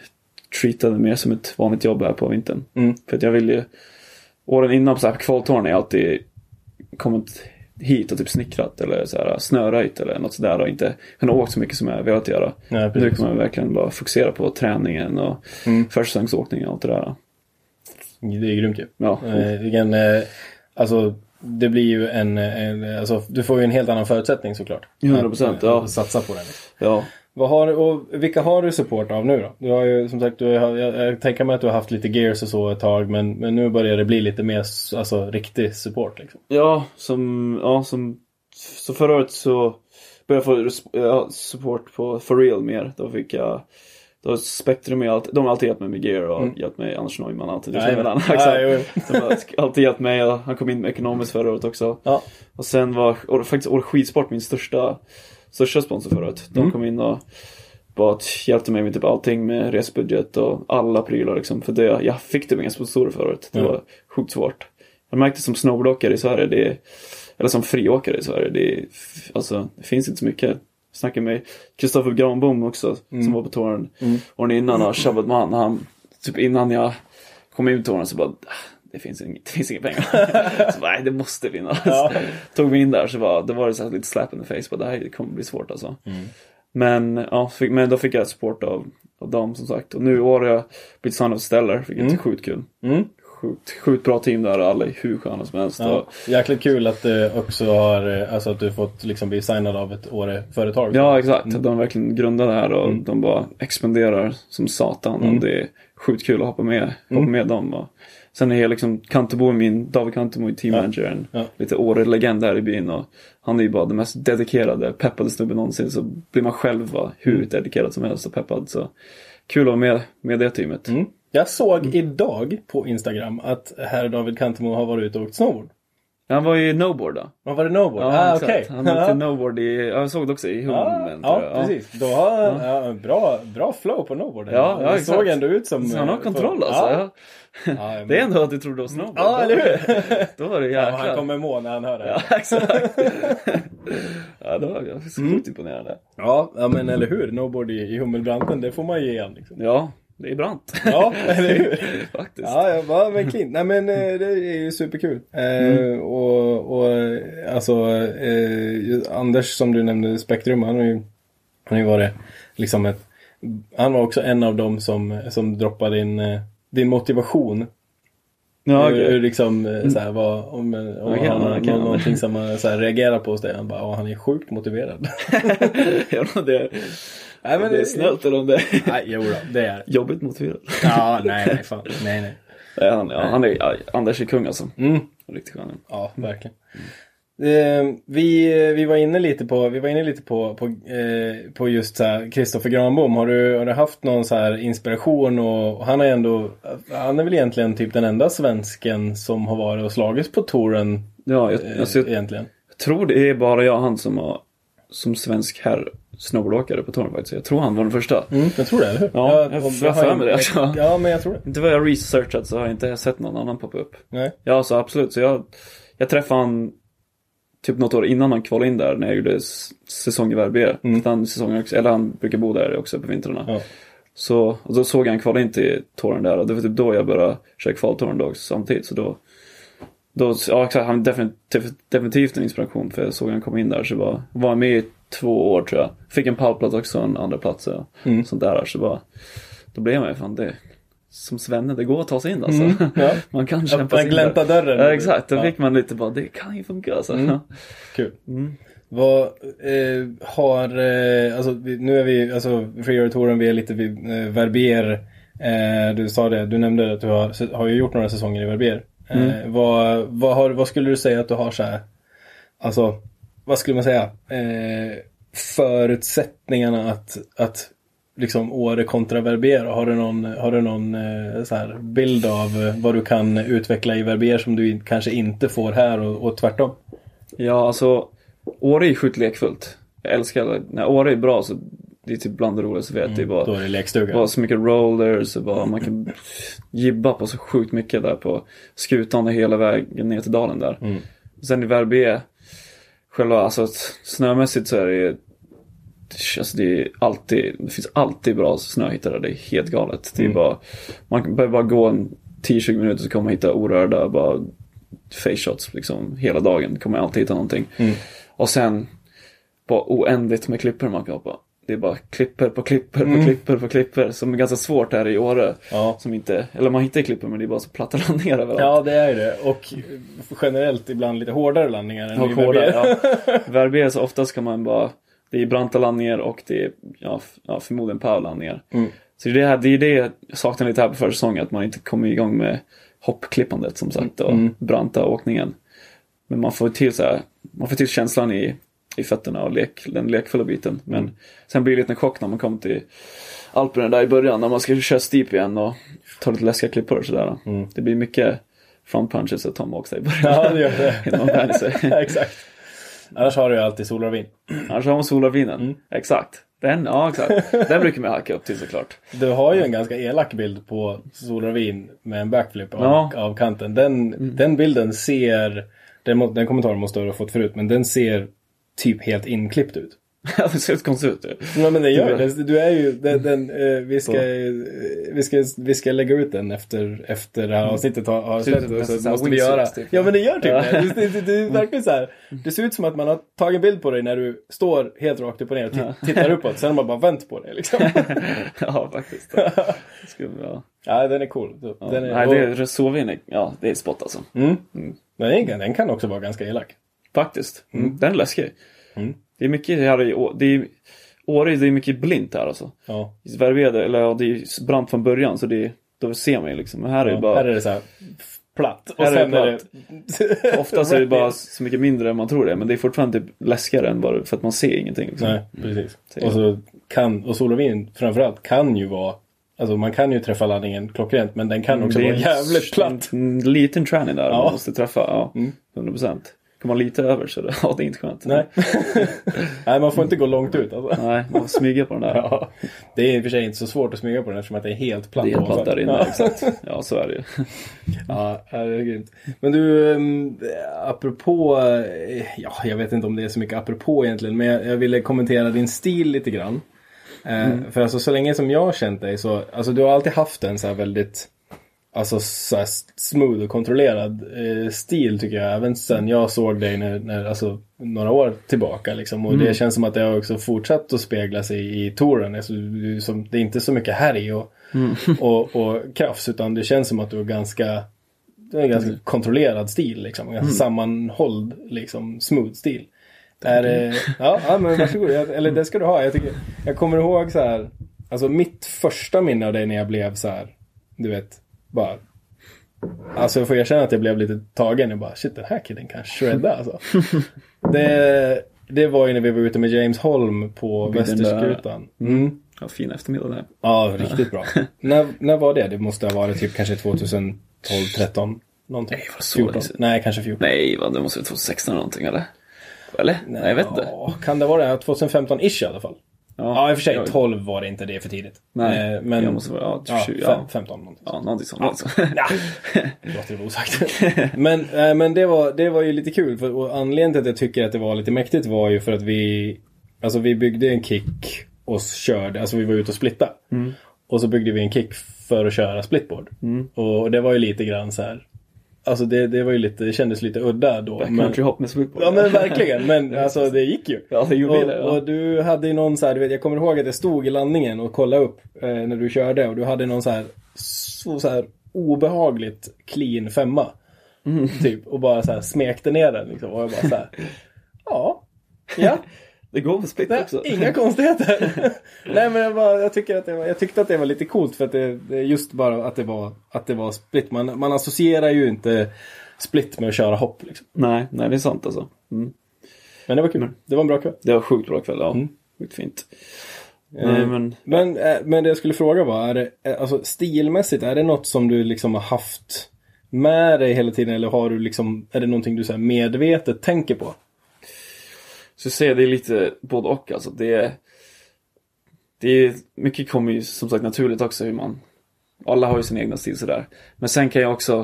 treata det mer som ett vanligt jobb här på vintern. Mm. För att jag vill ju Åren innan på så här kvaltåren har jag alltid kommit hit och typ snickrat eller så här snöröjt eller något sådär och inte kunnat åka så mycket som jag velat göra. Ja, Nu kan man verkligen bara fokusera på träningen och Mm. försäsongsåkningen och allt det där. Det är grymt ju. Ja, Eh, vilken, eh, alltså, det blir ju en, en, alltså, du får ju en helt annan förutsättning såklart. 100%, Att, ja. Satsa på den. ja. Vad har, och vilka har du support av nu då? Du har ju som sagt, du har, jag, jag tänker mig att du har haft lite gears och så ett tag men, men nu börjar det bli lite mer alltså, riktig support liksom. Ja, som, ja, som, så förra året så började jag få ja, support på For Real mer. Då fick jag, då har Spektrum med allt, de har alltid hjälpt mig med gear och hjälpt mig, Anders Neumann alltid. Du känner väl han? Alltid hjälpt mig han kom in med ekonomiskt förra året också. Ja. Och sen var faktiskt Åre Skidsport min största, största sponsor förra året. De Mm. kom in och bara hjälpte mig med typ allting med resebudget och alla prylar liksom. För det, jag fick typ inga sponsorer förra året. Det Mm. var sjukt svårt. Jag märkte som snowboardåkare i Sverige, det är, eller som friåkare i Sverige, det är, alltså det finns inte så mycket. Snackade med Kristoffer Granbom också, Mm. som var på touren åren innan och tjabbat med han. han. Typ innan jag kom ut på touren så bara, "Ah, det finns, inget, <laughs> det finns inga pengar. <laughs> så bara, nej det måste finnas. Ja. <laughs> Tog mig in där så var det var det så lite slap in the face, bara, det här kommer bli svårt alltså. Mm. Men, ja, fick, men då fick jag support av, av dem som sagt. Och nu i år har jag blivit son of Stellar, vilket är sjukt kul. Mm. Sjukt, sjukt bra team där, alla är hur sköna som helst. Ja, Och, jäkligt kul att du också har, alltså att du fått liksom bli signad av ett Åre-företag. ja, exakt. De verkligen grundade det här och de bara expanderar som satan. Och det är sjukt kul att hoppa med, hoppa med dem. Och, sen är jag liksom, Kantebo, min, David Kantebo är team manager, en Ja. lite Åre-legend här i byn. Och han är ju bara den mest dedikerade, peppade snubben någonsin. Så blir man själv hur dedikerad som helst och peppad. Så kul att vara med, med det teamet. Mm. Jag såg idag på Instagram att herr David Kantemo har varit ute och åkt snowboard. Han var ju noboard då. Vad var det Snowboard? Ja, ah, okej. Han åkte noboard i, ja, jag såg det också i Ja, Hummen. ja, tror jag. precis. Då har ja. bra, bra flow på snowboard. Ja, ja, exakt. såg ändå ut som... Så han har eh, kontroll så- alltså. Ja. Ja. Ja, <laughs> Det är ändå att du trodde var snowboard. Ja, eller hur? <laughs> Då var det Ja, jäklar. han kommer må när han hör det. Ja, <laughs> exakt. ja, det var Mm. sjukt imponerande. Ja, ja, men eller hur? Snowboard i, i Hummelbranten, det får man ge han. Liksom. Ja, det är brant. Ja, <laughs> eller hur? Faktiskt. Ja, ja clean. Nej men eh, det är ju superkul. Eh, Mm. och, och eh, alltså eh, Anders som du nämnde, Spektrum, han har ju, han har ju varit liksom ett, han var också en av dem som, som droppade eh, din motivation. Ja, Hur-. Mm. hur liksom, eh, så här, vad, om, eh, om Okej, han har okej. någonting som <laughs> man reagerar på hos dig. Han bara, ja, han är sjukt motiverad. <laughs> Om det Nej, men det är snällt eller om det är Nej, jo då, det är jobbigt motiverat. Ja, nej, nej, fan. Nej, nej. Nej, han, ja, han är, ja, Anders är kung alltså. Mm. Riktigt skön. Ja, verkligen. Eh, vi, vi var inne lite på, vi var inne lite på, på, eh, på just så Kristoffer Granbom. Har du, har du haft någon så här inspiration och han är ändå, han är väl egentligen typ den enda svensken som har varit och slagits på touren Ja, jag, eh, alltså, jag egentligen. tror det är bara jag och han som har som svensk herr snowboardåkare på touren faktiskt. Jag tror han var den första. Mm, jag tror det, eller hur? Ja, jag- jag har för mig det, alltså. <laughs> Ja, men jag tror det. Inte vad jag researchat så har jag inte sett någon annan poppa upp. Nej. Ja, så absolut. Så jag, jag träffade han typ något år innan han kvalade in där när jag gjorde säsong i Verbier. Mm. Han, säsongen också, eller han brukar bo där också på vintrarna. Ja. Så och då såg jag han kvala in till touren där och det var typ då jag började köra kvaltouren då samtidigt. Så då, då ja exakt, han är definitivt, definitivt en inspiration för jag såg han komma in där så var, var med i två år tror jag. Fick en pallplats också, en andra plats och Mm. sånt där. Så bara, då blev man ju fan det, som svenne, det går att ta sig in alltså. Mm, ja. <laughs> Man kan kämpa sig in glänta dörren. Ja exakt, då Ja. fick man lite bara, det kan ju funka alltså. Mm. <laughs> Kul. Mm. Vad eh, har, eh, alltså vi- nu är vi, alltså Freeride-touren, vi är lite vid eh, Verbier. Eh, du sa det, du nämnde att du har, har ju gjort några säsonger i Verbier. Eh, vad, vad, har, vad skulle du säga att du har så här, alltså vad skulle man säga, eh, förutsättningarna att, att liksom Åre kontra Verbier, har du någon, har du någon eh, så här bild av eh, vad du kan utveckla i Verbier som du in- kanske inte får här och, och tvärtom? Ja alltså, Åre är sjukt lekfullt. Jag älskar. När Åre är bra så det är typ bland det roligaste jag vet. Det är bara Då är det lekstuga. bara så mycket rollers och bara man kan gibba på så sjukt mycket där på skutan hela vägen ner till dalen där. Mm. Sen i Verbier, själva alltså snömässigt så är det ju Alltså det alltid, det finns alltid bra snöhittare, det är helt galet. Det är Mm. bara, man behöver bara gå en 10-20 minuter så kommer man hitta orörda, bara face shots liksom hela dagen. kommer alltid hitta någonting. Mm. Och sen, bara oändligt med klippor man kan hoppa. Det är bara klipper på klipper Mm. på klipper på klipper som är ganska svårt här i Åre. Ja. Som inte, eller man hittar klippor men det är bara så platta <laughs> landningar överallt. Ja, det är ju det. Och generellt ibland lite hårdare landningar än Och i hårda, Verbier. ja. <laughs> Verbier så oftast kan man bara, det är branta landningar och det är ja, ja, förmodligen powerlandningar. Mm. Så det är det, här, det är det jag saknar lite här på försäsongen, att man inte kommer igång med hoppklippandet som sagt och Mm. branta åkningen. Men man får till så här, man får till känslan i, i fötterna och lek, den lekfulla biten. Men Mm. sen blir det lite en chock när man kommer till Alperna där i början när man ska köra steep igen och ta lite läskiga klippor och sådär. Mm. Det blir mycket front punches och tomahawks där i början. Ja, det gör det. <laughs> Innan man vänjer sig. <laughs> Exakt. Annars har du ju alltid solarvin. <clears throat> Annars har man solarvinen. Mm. Exakt. Den, ja exakt. Den brukar man hacka upp till såklart. <laughs> Du har ju en ganska elak bild på solarvin med en backflip av, Ja. av kanten. Den, den bilden ser, den, den kommentaren måste du ha fått förut, men den ser typ helt inklippt ut. <laughs> det ser lite konstigt ut. Ja men det gör Det- det. Du är ju, den, den, eh, vi, ska, Så. eh, vi, ska, vi ska lägga ut den efter, efter det här avsnittet har, har Ser ut släppt. som och Så nästan måste vi göra. typ. Ja men det gör typ Ja. det. Det, det, det är verkligen så här. Det ser ut som att man har tagit en bild på dig när du står helt rakt upp och ner och ti- tittar uppåt. Sen har man bara vänt på dig liksom. <laughs> ja faktiskt. Ska, ja. Ja den är cool. Så, Ja. Den är, Nej, och- det är sovin är, ja det är spot alltså. Mm. Mm. Den, den kan också vara ganska elak. Faktiskt. Mm. Den är läskig. Mm. Det är mycket här i det är, Åre, det är mycket blint här alltså. Ja. I Sverige, eller ja, det är brant från början så det, då ser man ju liksom. Men här är det bara, Här är det så här platt. Och Här är det sen är det... <laughs> oftast är det bara så mycket mindre än man tror det. Men det är fortfarande typ läskigare än bara för att man ser ingenting. Liksom. Nej, precis. Så- Och så kan, och solovin framförallt kan ju vara Alltså man kan ju träffa laddningen klockrent men den kan också Mm, Det vara är jävligt platt. En liten tranny där Ja. man måste träffa. Ja, Mm. 100%. Kommer man lite över så det, <laughs> ja, det är inte skönt. Nej. <laughs> Nej, man får inte gå långt ut alltså. Nej, man får smyga på den där. <laughs> Ja. Det är i och för sig inte så svårt att smyga på den eftersom att det är helt platt Det är helt platt där inne, Ja. exakt. Ja, så är det ju. Ja, det är grymt. Men du, um, apropå, eh, ja, jag vet inte om det är så mycket apropå egentligen, men jag, jag ville kommentera din stil lite grann. Eh, Mm. För alltså så länge som jag har känt dig så, alltså du har alltid haft en så här väldigt, alltså så här smooth och kontrollerad eh, stil tycker jag. Även sen jag såg dig när, när, alltså några år tillbaka liksom. Och Mm. det känns som att det har också fortsatt att spegla sig i, touren. Alltså, som, det är inte så mycket härj och, Mm. <laughs> och, och krafs utan det känns som att du är ganska det är en ganska kontrollerad stil liksom. En ganska sammanhålld, liksom smooth stil. Är, det- ja, ja, men varsågod. Jag, eller det ska du ha. Jag, tycker, jag kommer ihåg så här. Alltså mitt första minne av dig när jag blev så här. Du vet, bara Alltså jag får erkänna att jag blev lite tagen. Jag bara shit den här killen kan shredda alltså. <laughs> det, det var ju när vi var ute med James Holm på Västerskutan. Mm. Ja, fin eftermiddag där. Ja, riktigt bra. <laughs> när, när var det? Det måste ha varit typ kanske 2012, 13 någonting. Nej, var det så 14? länge sedan? Nej, kanske 14. Nej, vad, det måste vara 2016 eller någonting eller? Eller? Nej, jag vet inte. Ja, kan det vara det? 2015-ish i alla fall. Ja, i och för sig. jag- 12 var det inte, det är för tidigt. Nej, Eh, men... jag måste vara, ja, ja, 20, fem- ja. 15 någonting. Ja, någonting sånt. Alltså. Ja, <laughs> låter det osagt. men eh, men det, var, det var ju lite kul. För, och anledningen till att jag tycker att det var lite mäktigt var ju för att vi Alltså vi byggde en kick och körde, alltså vi var ute och splitta. Och så byggde vi en kick för att köra splitboard. Och det var ju lite grann så här. Alltså det, det var ju lite, det kändes lite udda då. men- Backcountry hop med sweetboard. Ja men verkligen, men <laughs> alltså det gick ju. Ja, det gjorde och, det, ja. och du hade ju någon så här, du vet, jag kommer ihåg att jag stod i landningen och kollade upp eh, när du körde och du hade någon så här, så, så här obehagligt clean femma. Mm. Typ, och bara så här smekte ner den liksom. Och jag bara så här, <laughs> ja, ja. Det går på split Nej, också. inga <laughs> konstigheter. Nej men jag, bara, jag, tycker att det var, jag tyckte att det var lite coolt för att det, det just bara att det var, att det var split. Man, man associerar ju inte split med att köra hopp liksom. Nej, nej, det är sant alltså. Mm. Men det var kul. Det var en bra kväll. Det var sjukt bra kväll, ja. Mm. Sjukt fint. Eh, Nej, men... Men, eh, men det jag skulle fråga var, är det, eh, alltså stilmässigt, är det något som du liksom har haft med dig hela tiden eller har du liksom, är det någonting du så här medvetet tänker på? Så jag säger det är lite både och alltså. Det är, det är, mycket kommer ju som sagt naturligt också hur man, alla har ju sin egna stil sådär. Men sen kan jag också,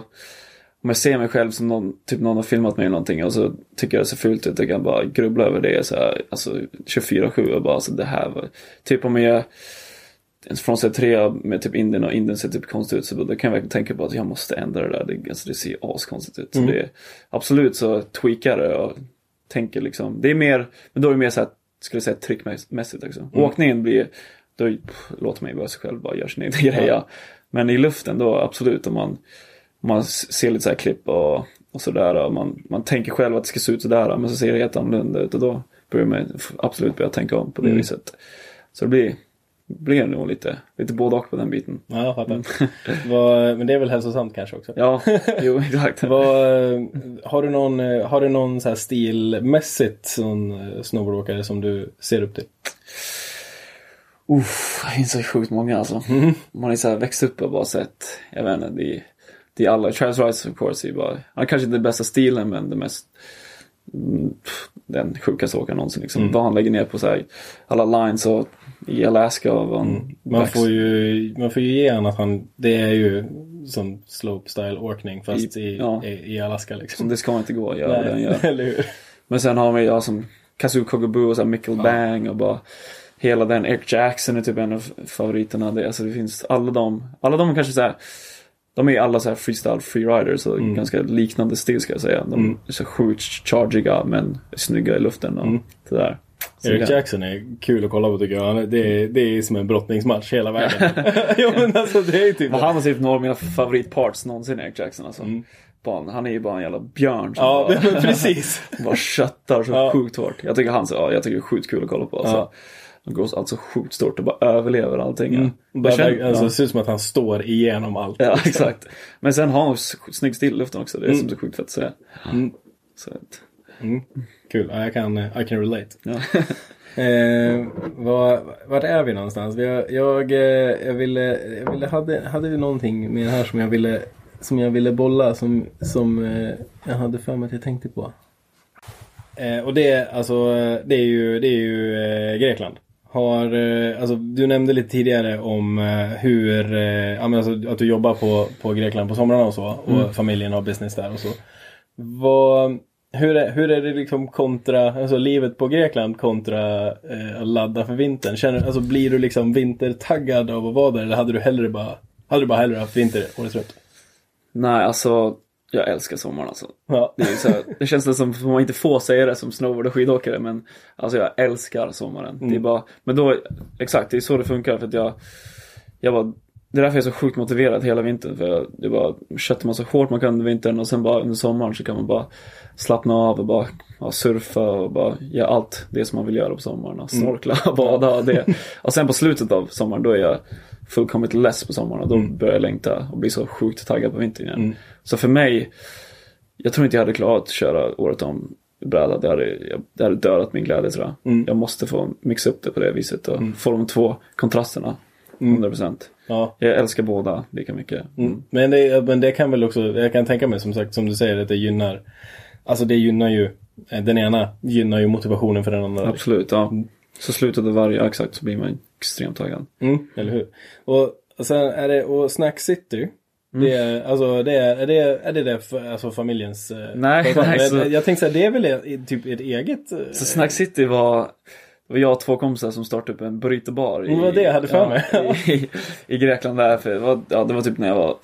om jag ser mig själv som någon, typ någon har filmat mig eller någonting och så tycker jag det ser fult ut, jag kan bara grubbla över det så här, alltså 24-7 och bara alltså det här var, typ om jag från sig tre med typ Indien och Indien ser typ konstigt ut så då kan jag verkligen tänka på att jag måste ändra det där. Det, alltså, det ser askonstigt ut. Så Mm. det, är- absolut så tweakar det och tänker liksom. Det är mer, men då är det mer så här, skulle jag säga tryckmässigt också. Mm. Åkningen blir, då pff, låter mig vara sig själv, bara gör sin egen <laughs> grej. Ja. Men i luften då absolut om man, om man ser lite så här klipp och, och sådär och man, man tänker själv att det ska se ut sådär men så ser det helt annorlunda ut och då börjar man absolut börja tänka om på det Mm. viset. Så det blir, blir nog lite, lite både och på den biten. Ja, jag fattar. <laughs> Vad- men det är väl hälsosamt kanske också? Ja, jo <laughs> exakt. Vad, eh, har du någon, eh, har du någon så här stilmässigt sån eh, snowboardåkare som du ser upp till? Uff, det finns så sjukt många alltså. Man är så här växt upp och bara sett, jag vet inte, det är, det är alla. Travis Rice of course är bara, han har kanske inte den bästa stilen men det mest mm, den sjukaste åkaren någonsin liksom. Vad han lägger ner på så här, alla lines och i Alaska och vad han Man får ju, man får ju ge han att han, det är ju som slopestyle åkning fast I- i, ja. i, Alaska liksom. Det ska inte gå att göra det han gör. <laughs> eller hur? Men sen har vi ja, som Kazoo Kogobu och så här Michael Bang och bara hela den. Eric Jackson är typ en av favoriterna. Det, alltså det finns alla de, alla de kanske så här, de är ju alla så här freestyle freeriders och ganska liknande stil ska jag säga. De är så sjukt chargiga men snygga i luften och det där. Eric Jackson är kul att kolla på tycker jag. Det är, det är som en brottningsmatch hela vägen. <laughs> jo men alltså det är typ Men han har typ några av mina favoritparts någonsin, Eric Jackson alltså. Bara, han är ju bara en jävla björn som Ja bara, <laughs> men precis. <laughs> bara köttar så Ja. sjukt hårt. Jag tycker han så, ja, jag tycker det är sjukt kul att kolla på. Alltså. Ja. Han går alltså sjukt stort och bara överlever allting. Mm. Bara, känner- alltså, ja. Det ser ut som att han står igenom allt. ja, exakt. Men sen har han snygg stil i luften också. Det är som så sjukt fett att säga. Mm. Så Mm. Kul, ja, jag kan, I can relate. ja. <laughs> Eh, var, vart är vi någonstans? Har, jag, eh, jag ville, jag ville hade, hade vi någonting med här som jag ville, som jag ville bolla som, som eh, jag hade för mig att jag tänkte på. Eh, och det, alltså, det är ju, det är ju eh, Grekland. Har, eh, alltså, du nämnde lite tidigare om eh, hur, alltså, att du jobbar på, på Grekland på somrarna och så. Och familjen har business där och så. Vad, hur, är, hur är det liksom kontra, alltså livet på Grekland kontra eh, att ladda för vintern? Känner, alltså, blir du liksom vintertaggad av att vara där eller hade du hellre bara, hade du bara hellre haft vinter året runt? Nej, alltså. Jag älskar sommaren alltså. Ja. Det, så det känns nästan som att man inte får säga det som snowboard och skidåkare men alltså jag älskar sommaren. Det är bara, men då, exakt det är så det funkar för att jag, jag bara, det är därför jag är så sjukt motiverad hela vintern för jag, det bara köttar man så hårt man kan under vintern och sen bara under sommaren så kan man bara slappna av och bara ja, surfa och bara göra allt det som man vill göra på sommaren. Och snorkla och bada och det. Och sen på slutet av sommaren då är jag fullkomligt less på sommaren och då börjar jag längta och bli så sjukt taggad på vintern igen. Mm. Så för mig, jag tror inte jag hade klarat att köra året om bräda. Det hade, jag, det hade dödat min glädje tror jag. Mm. Jag måste få mixa upp det på det viset och få de två kontrasterna. 100%. Ja. Jag älskar båda lika mycket. Mm. Men, det, men det kan väl också, jag kan tänka mig som sagt, som du säger, att det gynnar Alltså det gynnar ju eh, Den ena gynnar ju motivationen för den andra. Absolut, ja. Så slutet av varje, exakt, så blir man extremt taggad. Mm, eller hur? Och, sen är det, och Snack City. Mm. Det är, alltså det är, är det, är det det för, alltså familjens eh, Nej, nej, jag, så- jag tänkte säga, det är väl typ ett eget? eh, Så Snack City var, det var jag och två kompisar som startade upp en burritobar Det var det jag hade för mig. <laughs> i, i Grekland där. För det, var, ja, det var typ när jag var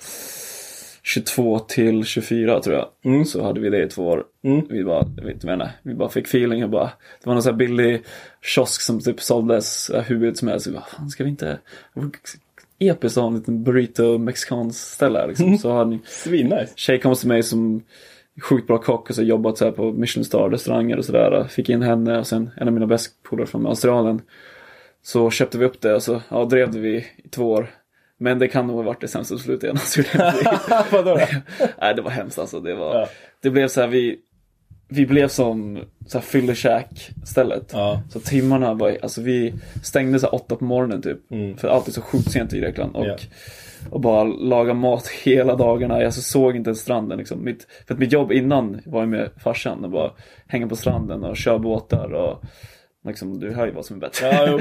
22 till 24 tror jag. Mm. Så hade vi det i två år. Mm. Vi bara, jag vet inte är, vi bara fick feeling och bara, det var någon sån här billig kiosk som typ såldes hur som helst. Vi bara, fan ska vi inte, episkt ha en liten burrito mexikansk ställe här, liksom. Så hade ni Svinnice. tjej kom till mig som sjukt bra kock och så jobbat så här på Michelin star restauranger och sådär. Fick in henne och sen en av mina bästa polare från Australien. Så köpte vi upp det och så ja, drev det vi i två år. Men det kan nog ha varit det sämsta beslutet jag någonsin gjort. <laughs> Vadå då? <laughs> Nej det var hemskt alltså. Det, var, Ja. det blev så här vi vi blev som så här fyllekäk stället. Ja. Så timmarna var, alltså vi stängde så åtta på morgonen typ. Mm. För allt är så sjukt sent i Grekland. Och, Ja. och bara laga mat <laughs> hela dagarna. Jag så såg inte ens stranden liksom. Mitt, för att mitt jobb innan var ju med farsan och bara hänga på stranden och köra båtar och Liksom, du hör ju vad som är bättre. Ja,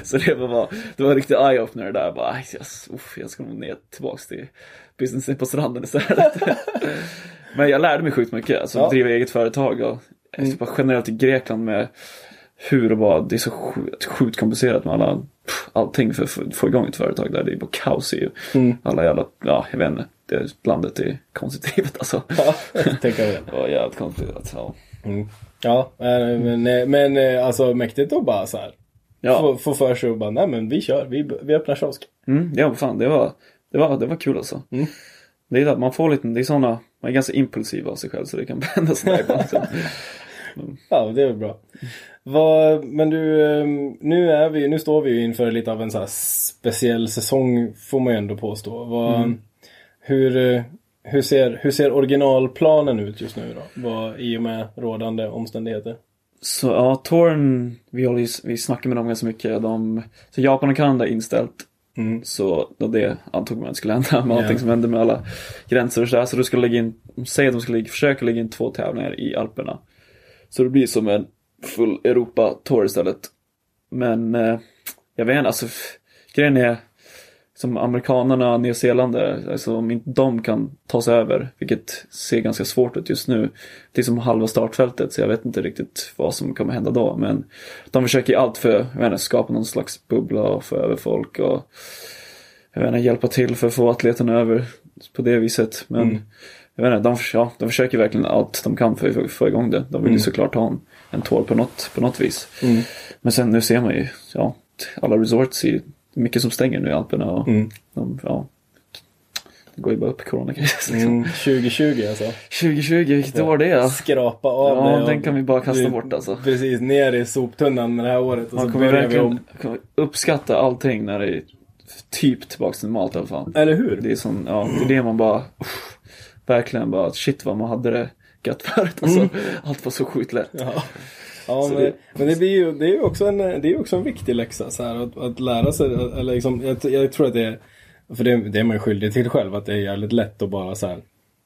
<laughs> så det var, bara, det var en riktig eye-opener där. Bara, "Aj, jag, uff, jag ska nog ner tillbaks till businessen på stranden istället. <laughs> Men jag lärde mig sjukt mycket. Alltså Ja. driva eget företag och mm. bara generellt i Grekland med hur och vad, det är så sjukt, sjukt komplicerat med alla, allting för att få- igång ett företag där. Det är bara kaos i Mm. alla jävla, ja jag vet inte. Det landet är konstigt drivet alltså. <laughs> Ja, tänker jag det. <laughs> Det var jävligt komplicerat. Ja. Mm. Ja, men, men eh, alltså mäktigt att bara så här. Ja. Få, få för sig och bara, nej men vi kör, vi, vi öppnar kiosk. Mm, ja, fan det var, det var, det var kul alltså. Mm. Det är att man får lite, det är såna, man är ganska impulsiv av sig själv så det kan <laughs> hända sådär ibland. liksom. Ja, det är väl bra. Vad, men du, eh, nu är vi, nu står vi ju inför lite av en så speciell säsong får man ju ändå påstå. Vad, hur, eh, hur, ser, hur ser originalplanen ut just nu då? Vad, I och med rådande omständigheter? Så ja, Torn, vi, håller ju, vi snackar med dem ganska mycket. De, så Japan och Kanada är inställt. Mm. Så då det antog man skulle hända <laughs> med Ja. allting som hände med alla gränser och sådär. Så du skulle lägga in, säger att de ska lägga, försöka lägga in två tävlingar i Alperna. Så det blir som en full Europa-tour istället. Men eh, jag vet inte, alltså grejen är som amerikanerna, nyzeeländare, alltså om inte de kan ta sig över, vilket ser ganska svårt ut just nu. Det är som halva startfältet så jag vet inte riktigt vad som kommer hända då. Men de försöker ju allt för, inte, skapa någon slags bubbla och få över folk och jag vet inte, hjälpa till för att få atleterna över på det viset. Men Mm. jag vet inte, de, ja, de försöker verkligen allt de kan för att få igång det. De vill ju såklart ha en, en tour på något, på något vis. Mm. Men sen nu ser man ju, ja, alla resorts är ju mycket som stänger nu i Alperna och Mm. de, ja, det går ju bara upp i coronakrisen <laughs> liksom. Mm, 2020 alltså. 2020, vilket år det är? Skrapa av Ja, det den kan vi bara kasta vi- bort alltså. Precis, ner i soptunnan med det här året. Och Man så kommer börjar vi om. verkligen uppskatta allting när det är typ tillbaks till normalt i alla fall. Eller hur? Det är som, ja, det är det man bara, uff, verkligen bara, shit vad man hade det gött förut alltså. Allt var så sjukt lätt. Ja, <laughs> ja men, det- men det, blir ju, det är ju också en, det är också en viktig läxa så här, att, att lära sig. Eller liksom, jag, jag tror att det är, för det, det är man ju skyldig till själv, att det är jävligt lätt att bara så här,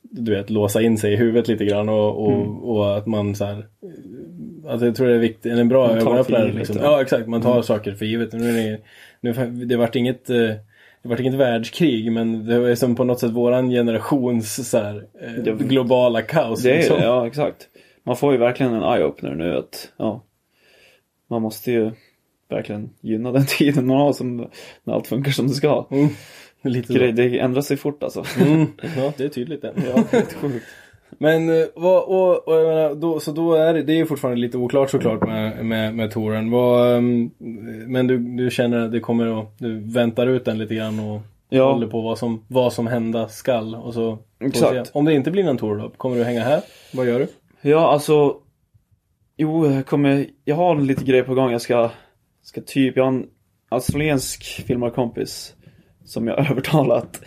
du vet, låsa in sig i huvudet lite grann och, och, Mm. och att man så här, Alltså jag tror det är viktigt, en bra ögonöppnare. Liksom. ja. Mm. Exakt, man tar saker för givet. Nu det, nu, det vart inget eh, det vart inget världskrig men det var som på något sätt våran generations så här, eh, globala kaos. Det är liksom. det, ja exakt. Man får ju verkligen en eye-opener nu att, ja. Man måste ju verkligen gynna den <laughs> tiden man har som, när allt funkar som det ska. Mm. Grej, det ändrar sig fort alltså. Mm, <laughs> ja, det är tydligt det. Ja, helt sjukt. Men eh, vad, och, och jag menar, då, så då är det, det är ju fortfarande lite oklart såklart med, med, med touren. Vad, ehm, men du, du känner att det kommer att, du väntar ut den lite grann och Ja. håller på vad som, vad som hända skall. Och så Exakt. se. Om det inte blir någon tour då, kommer du hänga här? Vad gör du? Ja, alltså. Jo, jag kommer, jag har lite grejer på gång. Jag ska, ska typ, jag har en australiensk filmarkompis som jag <laughs> övertalat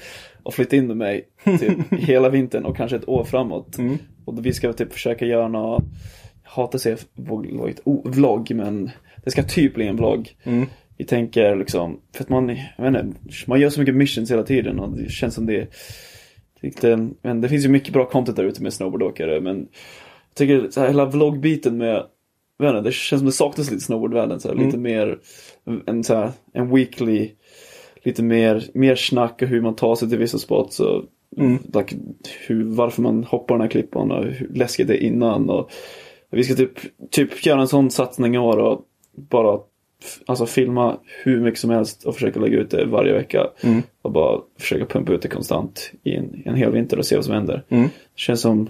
att flytta in med mig typ <laughs> hela vintern och kanske ett år framåt. Mm. Och vi ska typ försöka göra något, jag hatar att säga vlogg, vlogg men det ska typ bli en vlogg. Mm. Vi tänker liksom, för att man, jag vet inte, man gör så mycket missions hela tiden och det känns som det det, men det finns ju mycket bra content där ute med snowboardåkare men jag tycker så här, hela vloggbiten med inte, det känns som det saknas lite snowboardvärlden. Så här, Mm. Lite mer en, så här, en weekly, lite mer, mer snack och hur man tar sig till vissa spots. Och, Mm. like, hur, varför man hoppar den här klippan och hur läskigt det är innan. Och, vi ska typ, typ göra en sån satsning i år och bara alltså, filma hur mycket som helst och försöka lägga ut det varje vecka. Mm. Och bara försöka pumpa ut det konstant i en, en hel vinter och se vad som händer. Mm. Det känns som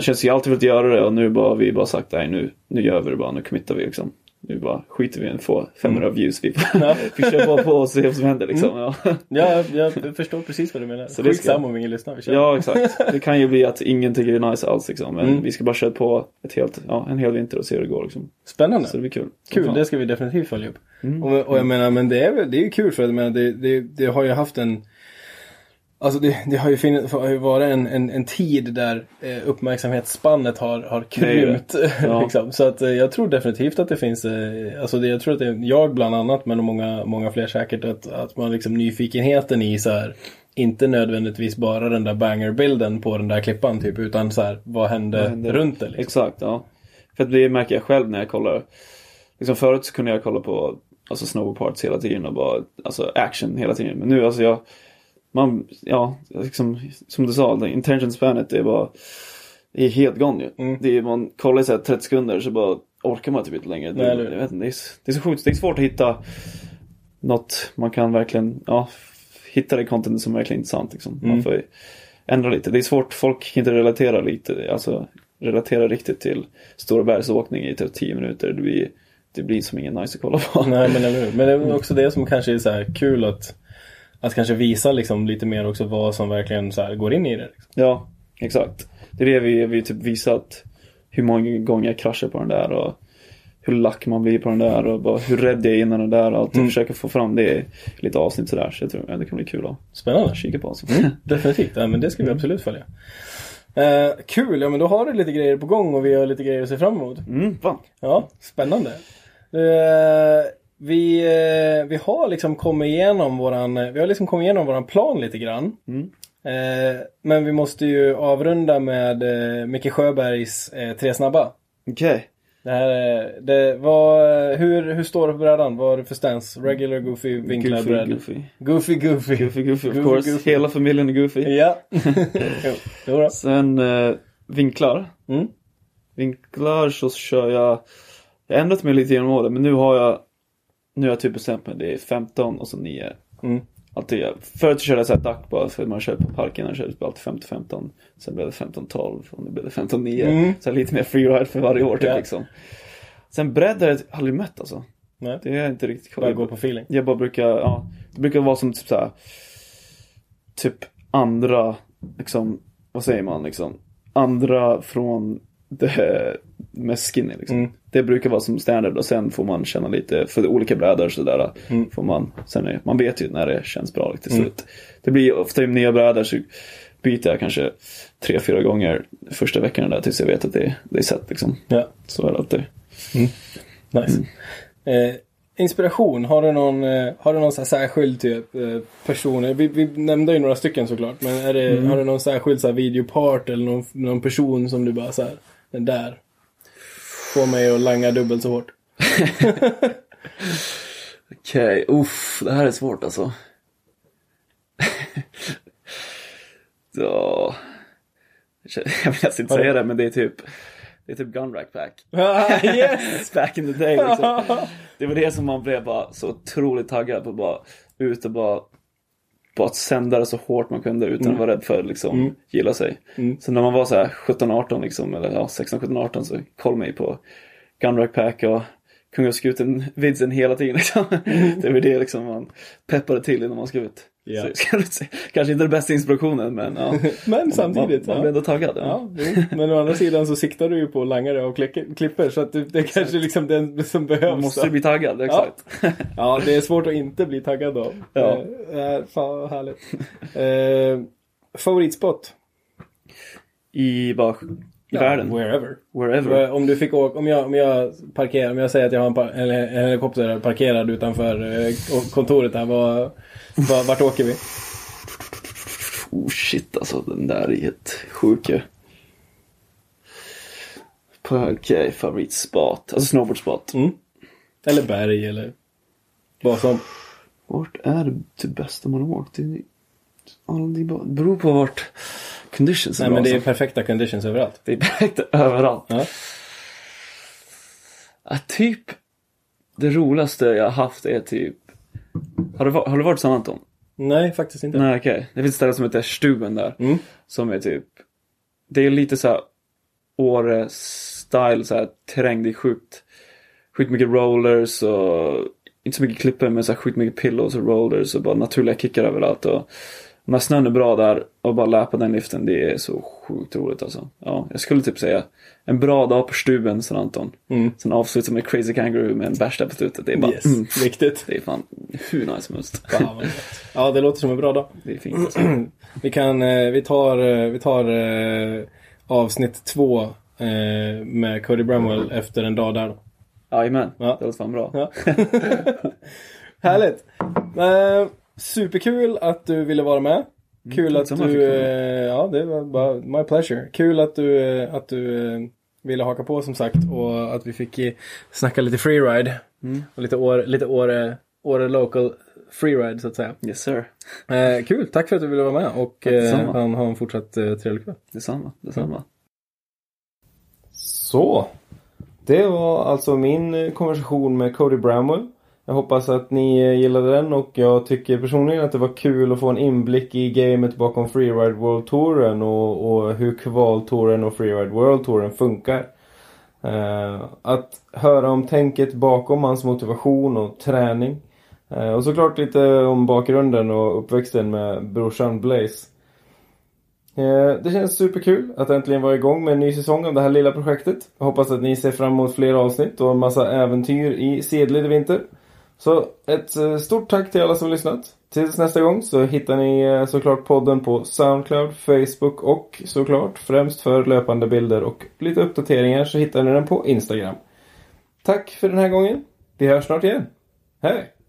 känns som jag alltid velat göra det och nu bara vi bara sagt nej nu, nu gör vi det bara, nu committar vi liksom. Nu bara skiter vi i att få 500 views. Vi, Ja. <laughs> kör bara på och ser vad som händer liksom. Ja. Ja, jag förstår precis vad du menar. Så Skitsamma om ingen lyssnar. Vi kör. ja exakt. Det kan ju bli att ingen tycker det är nice alls liksom. Men Mm. vi ska bara köra på ett helt, ja, en hel vinter och se hur det går liksom. Spännande. Så det blir kul. Kul, fan. det ska vi definitivt följa upp. Mm. Och, och jag menar, men det är det är ju kul för att menar, det, det, det har ju haft en Alltså det, det har ju, fin, har ju varit en, en, en tid där eh, uppmärksamhetsspannet har, har krympt. <laughs> Ja. liksom. Så att eh, jag tror definitivt att det finns, eh, alltså det, jag tror att det är jag bland annat, men många, många fler säkert, att, att man liksom nyfikenheten i så här, inte nödvändigtvis bara den där banger-bilden på den där klippan typ, utan så här, vad hände, Vad hände? runt det liksom. Exakt, ja. För det märker jag själv när jag kollar. Liksom förut så kunde jag kolla på alltså snowboardparts hela tiden och bara alltså action hela tiden. Men nu alltså jag, man, ja, liksom, som du sa, intention spanet är bara, är helt gone ju. Mm. Det är, man kollar i så här 30 sekunder så bara orkar man typ inte längre. Det, jag vet inte, det, är, det är så sjukt, det är svårt att hitta något man kan verkligen, ja, hitta det content som är verkligen intressant liksom. Man Mm. får ju ändra lite. Det är svårt, folk kan inte relatera lite, alltså relatera riktigt till stora bergsåkning i typ 10 minuter. Det blir, det blir som ingen nice att kolla på. Nej men eller hur. Men det är väl också det som kanske är så här kul att, att kanske visa liksom lite mer också vad som verkligen så går in i det. Liksom. Ja, exakt. Det är det vi, vi typ visat hur många gånger jag kraschar på den där och hur lack man blir på den där och bara hur rädd jag är innan den där och allt. Mm. Försöka få fram det i lite avsnitt sådär. Så jag tror det kan bli kul att Spännande. kika på. Alltså. Definitivt, ja, men det ska vi absolut följa. Eh, kul, ja men då har du lite grejer på gång och vi har lite grejer att se fram emot. Mm, fan. Ja, spännande. Eh, vi, eh, vi har liksom kommit igenom våran, vi har liksom kommit igenom våran plan lite grann. Mm. Eh, men vi måste ju avrunda med eh, Micke Sjöbergs eh, Tre snabba. Okej. Det här är, det var, hur, hur står det på brädan? Vad har du för stance? Regular, goofy, vinklad Goofy, goofy. Goofy, goofy. Goofy, goofy, of course. goofy. Hela familjen är goofy. Ja. <laughs> jo, jo då. Sen eh, vinklar. Mm. Vinklar så kör jag, jag har ändrat mig lite genom åren men nu har jag, nu har jag typ bestämt mig, det är 15 och så 9. Mm. Alltid, förut körde jag såhär duck bara för man körde på parken, jag körde alltid 50-15. Sen blev det 15-12 och nu blev det 15-9. Mm. Så lite mer freeride för varje år typ Ja. liksom. Sen bredd har jag aldrig mött alltså. Nej. Det är inte riktigt Bara gå på feeling. jag bara brukar, ja, det brukar vara som typ så här, typ andra, liksom, vad säger man liksom, andra från det mest skinny liksom. Mm. Det brukar vara som standard och sen får man känna lite, för olika brädor sådär, Mm. får man, sen är, man vet ju när det känns bra till Mm. slut. Det blir ofta i nya brädor så byter jag kanske tre, fyra gånger första veckan där tills jag vet att det, det är sett liksom. Ja, Så är det alltid. nice. Eh, inspiration, har du någon, eh, har du någon så särskild typ eh, person? Vi, vi nämnde ju några stycken såklart. Men är det, har du någon särskild så här, videopart eller någon, någon person som du bara så här, den där får mig att langa dubbelt så hårt? <laughs> Okej, uff, det här är svårt alltså. <laughs> ja. Jag vill nästan inte säga det, men det är typ det är typ Gunrack Pack. <laughs> yes! Back in the day liksom. Det var det som man blev bara så otroligt taggad på. Bara ut och bara, bara att sända det så hårt man kunde utan att vara rädd för att liksom Mm. gilla sig. Mm. Så när man var så här 17-18 liksom, eller ja, 16-17-18 så kollade man ju på Gunrack Pack och kungaskuten-vidsen hela tiden liksom. Det är väl det liksom man peppade till innan man ska ut. Ja. Så. Kanske inte den bästa inspirationen men ja. <laughs> Men samtidigt. Man, man ja. blir ändå taggad. Ja. Ja, men å andra sidan så siktar du ju på langare och klipper så att det, det är kanske liksom den som behövs. Man måste bli taggad, exakt. Ja, det är svårt att inte bli taggad då. Ja. Eh, eh, fan vad härligt. Eh, favoritspot? I, bara, i världen. Wherever. Wherever. Eh, Om du fick åka, om jag, om jag parkerar, om jag säger att jag har en, par, en, helikopter parkerad utanför eh, kontoret här, var, var, vart åker vi? Oh shit alltså, den där är helt sjuk ju. På- Okej, favoritspot. Alltså snowboardspot. Mm. Eller berg eller vad som. Vart är det typ bästa man har åkt? Det, är- ja, det beror på vart conditions Nej men det är alltså. perfekta conditions överallt. det är perfekt överallt. Ja. Ja, typ det roligaste jag har haft är typ Har du, har du varit i San Anton? Nej, faktiskt inte. Nej okej. Det finns ett ställe som heter Stuben där. Mm. Som är typ Det är lite så här Åre-style så här terräng. Det är sjukt Sjukt mycket rollers och Inte så mycket klippor men så här sjukt mycket pillows och rollers och bara naturliga kickar överallt. Och när snön är bra där och bara läpa den liften. Det är så sjukt roligt alltså. Ja, jag skulle typ säga En bra dag på Stuben, San Anton. Mm. Sen avsluta med Crazy Kangaroo med en bärs där på slutet. Det är bara Yes, mm, viktigt. Det är fan hur nice som helst. Fan, ja, det låter som en bra dag. <clears throat> Det är fint alltså. <clears throat> Vi kan, eh, vi tar, eh, vi tar eh, avsnitt två med Cody Bramwell efter en dag där då. Jajamän, Ja. det låter fan bra. Ja. <laughs> Härligt! <laughs> Eh, superkul att du ville vara med. Kul att detsamma, du, eh, ja det var bara my pleasure. Kul att du, eh, att du eh, ville haka på som sagt och att vi fick snacka lite freeride. Och lite år, lite Åre, Åre local freeride så att säga. Yes sir. Eh, kul, tack för att du ville vara med och eh, han har en fortsatt eh, trevlig kväll. Detsamma, detsamma. Så. Det var alltså min konversation med Cody Bramwell. Jag hoppas att ni gillade den och jag tycker personligen att det var kul att få en inblick i gamet bakom Freeride World Touren och, och hur kvaltouren och Freeride World Touren funkar. Eh, att höra om tänket bakom hans motivation och träning. Eh, och såklart lite om bakgrunden och uppväxten med brorsan Blaze. Eh, det känns superkul att äntligen vara igång med en ny säsong av det här lilla projektet. Jag hoppas att ni ser fram emot fler avsnitt och en massa äventyr i sedlig vinter. Så ett eh, stort tack till alla som har lyssnat. Tills nästa gång så hittar ni eh, såklart podden på Soundcloud, Facebook och såklart främst för löpande bilder och lite uppdateringar så hittar ni den på Instagram. Tack för den här gången. Vi hörs snart igen. Hej!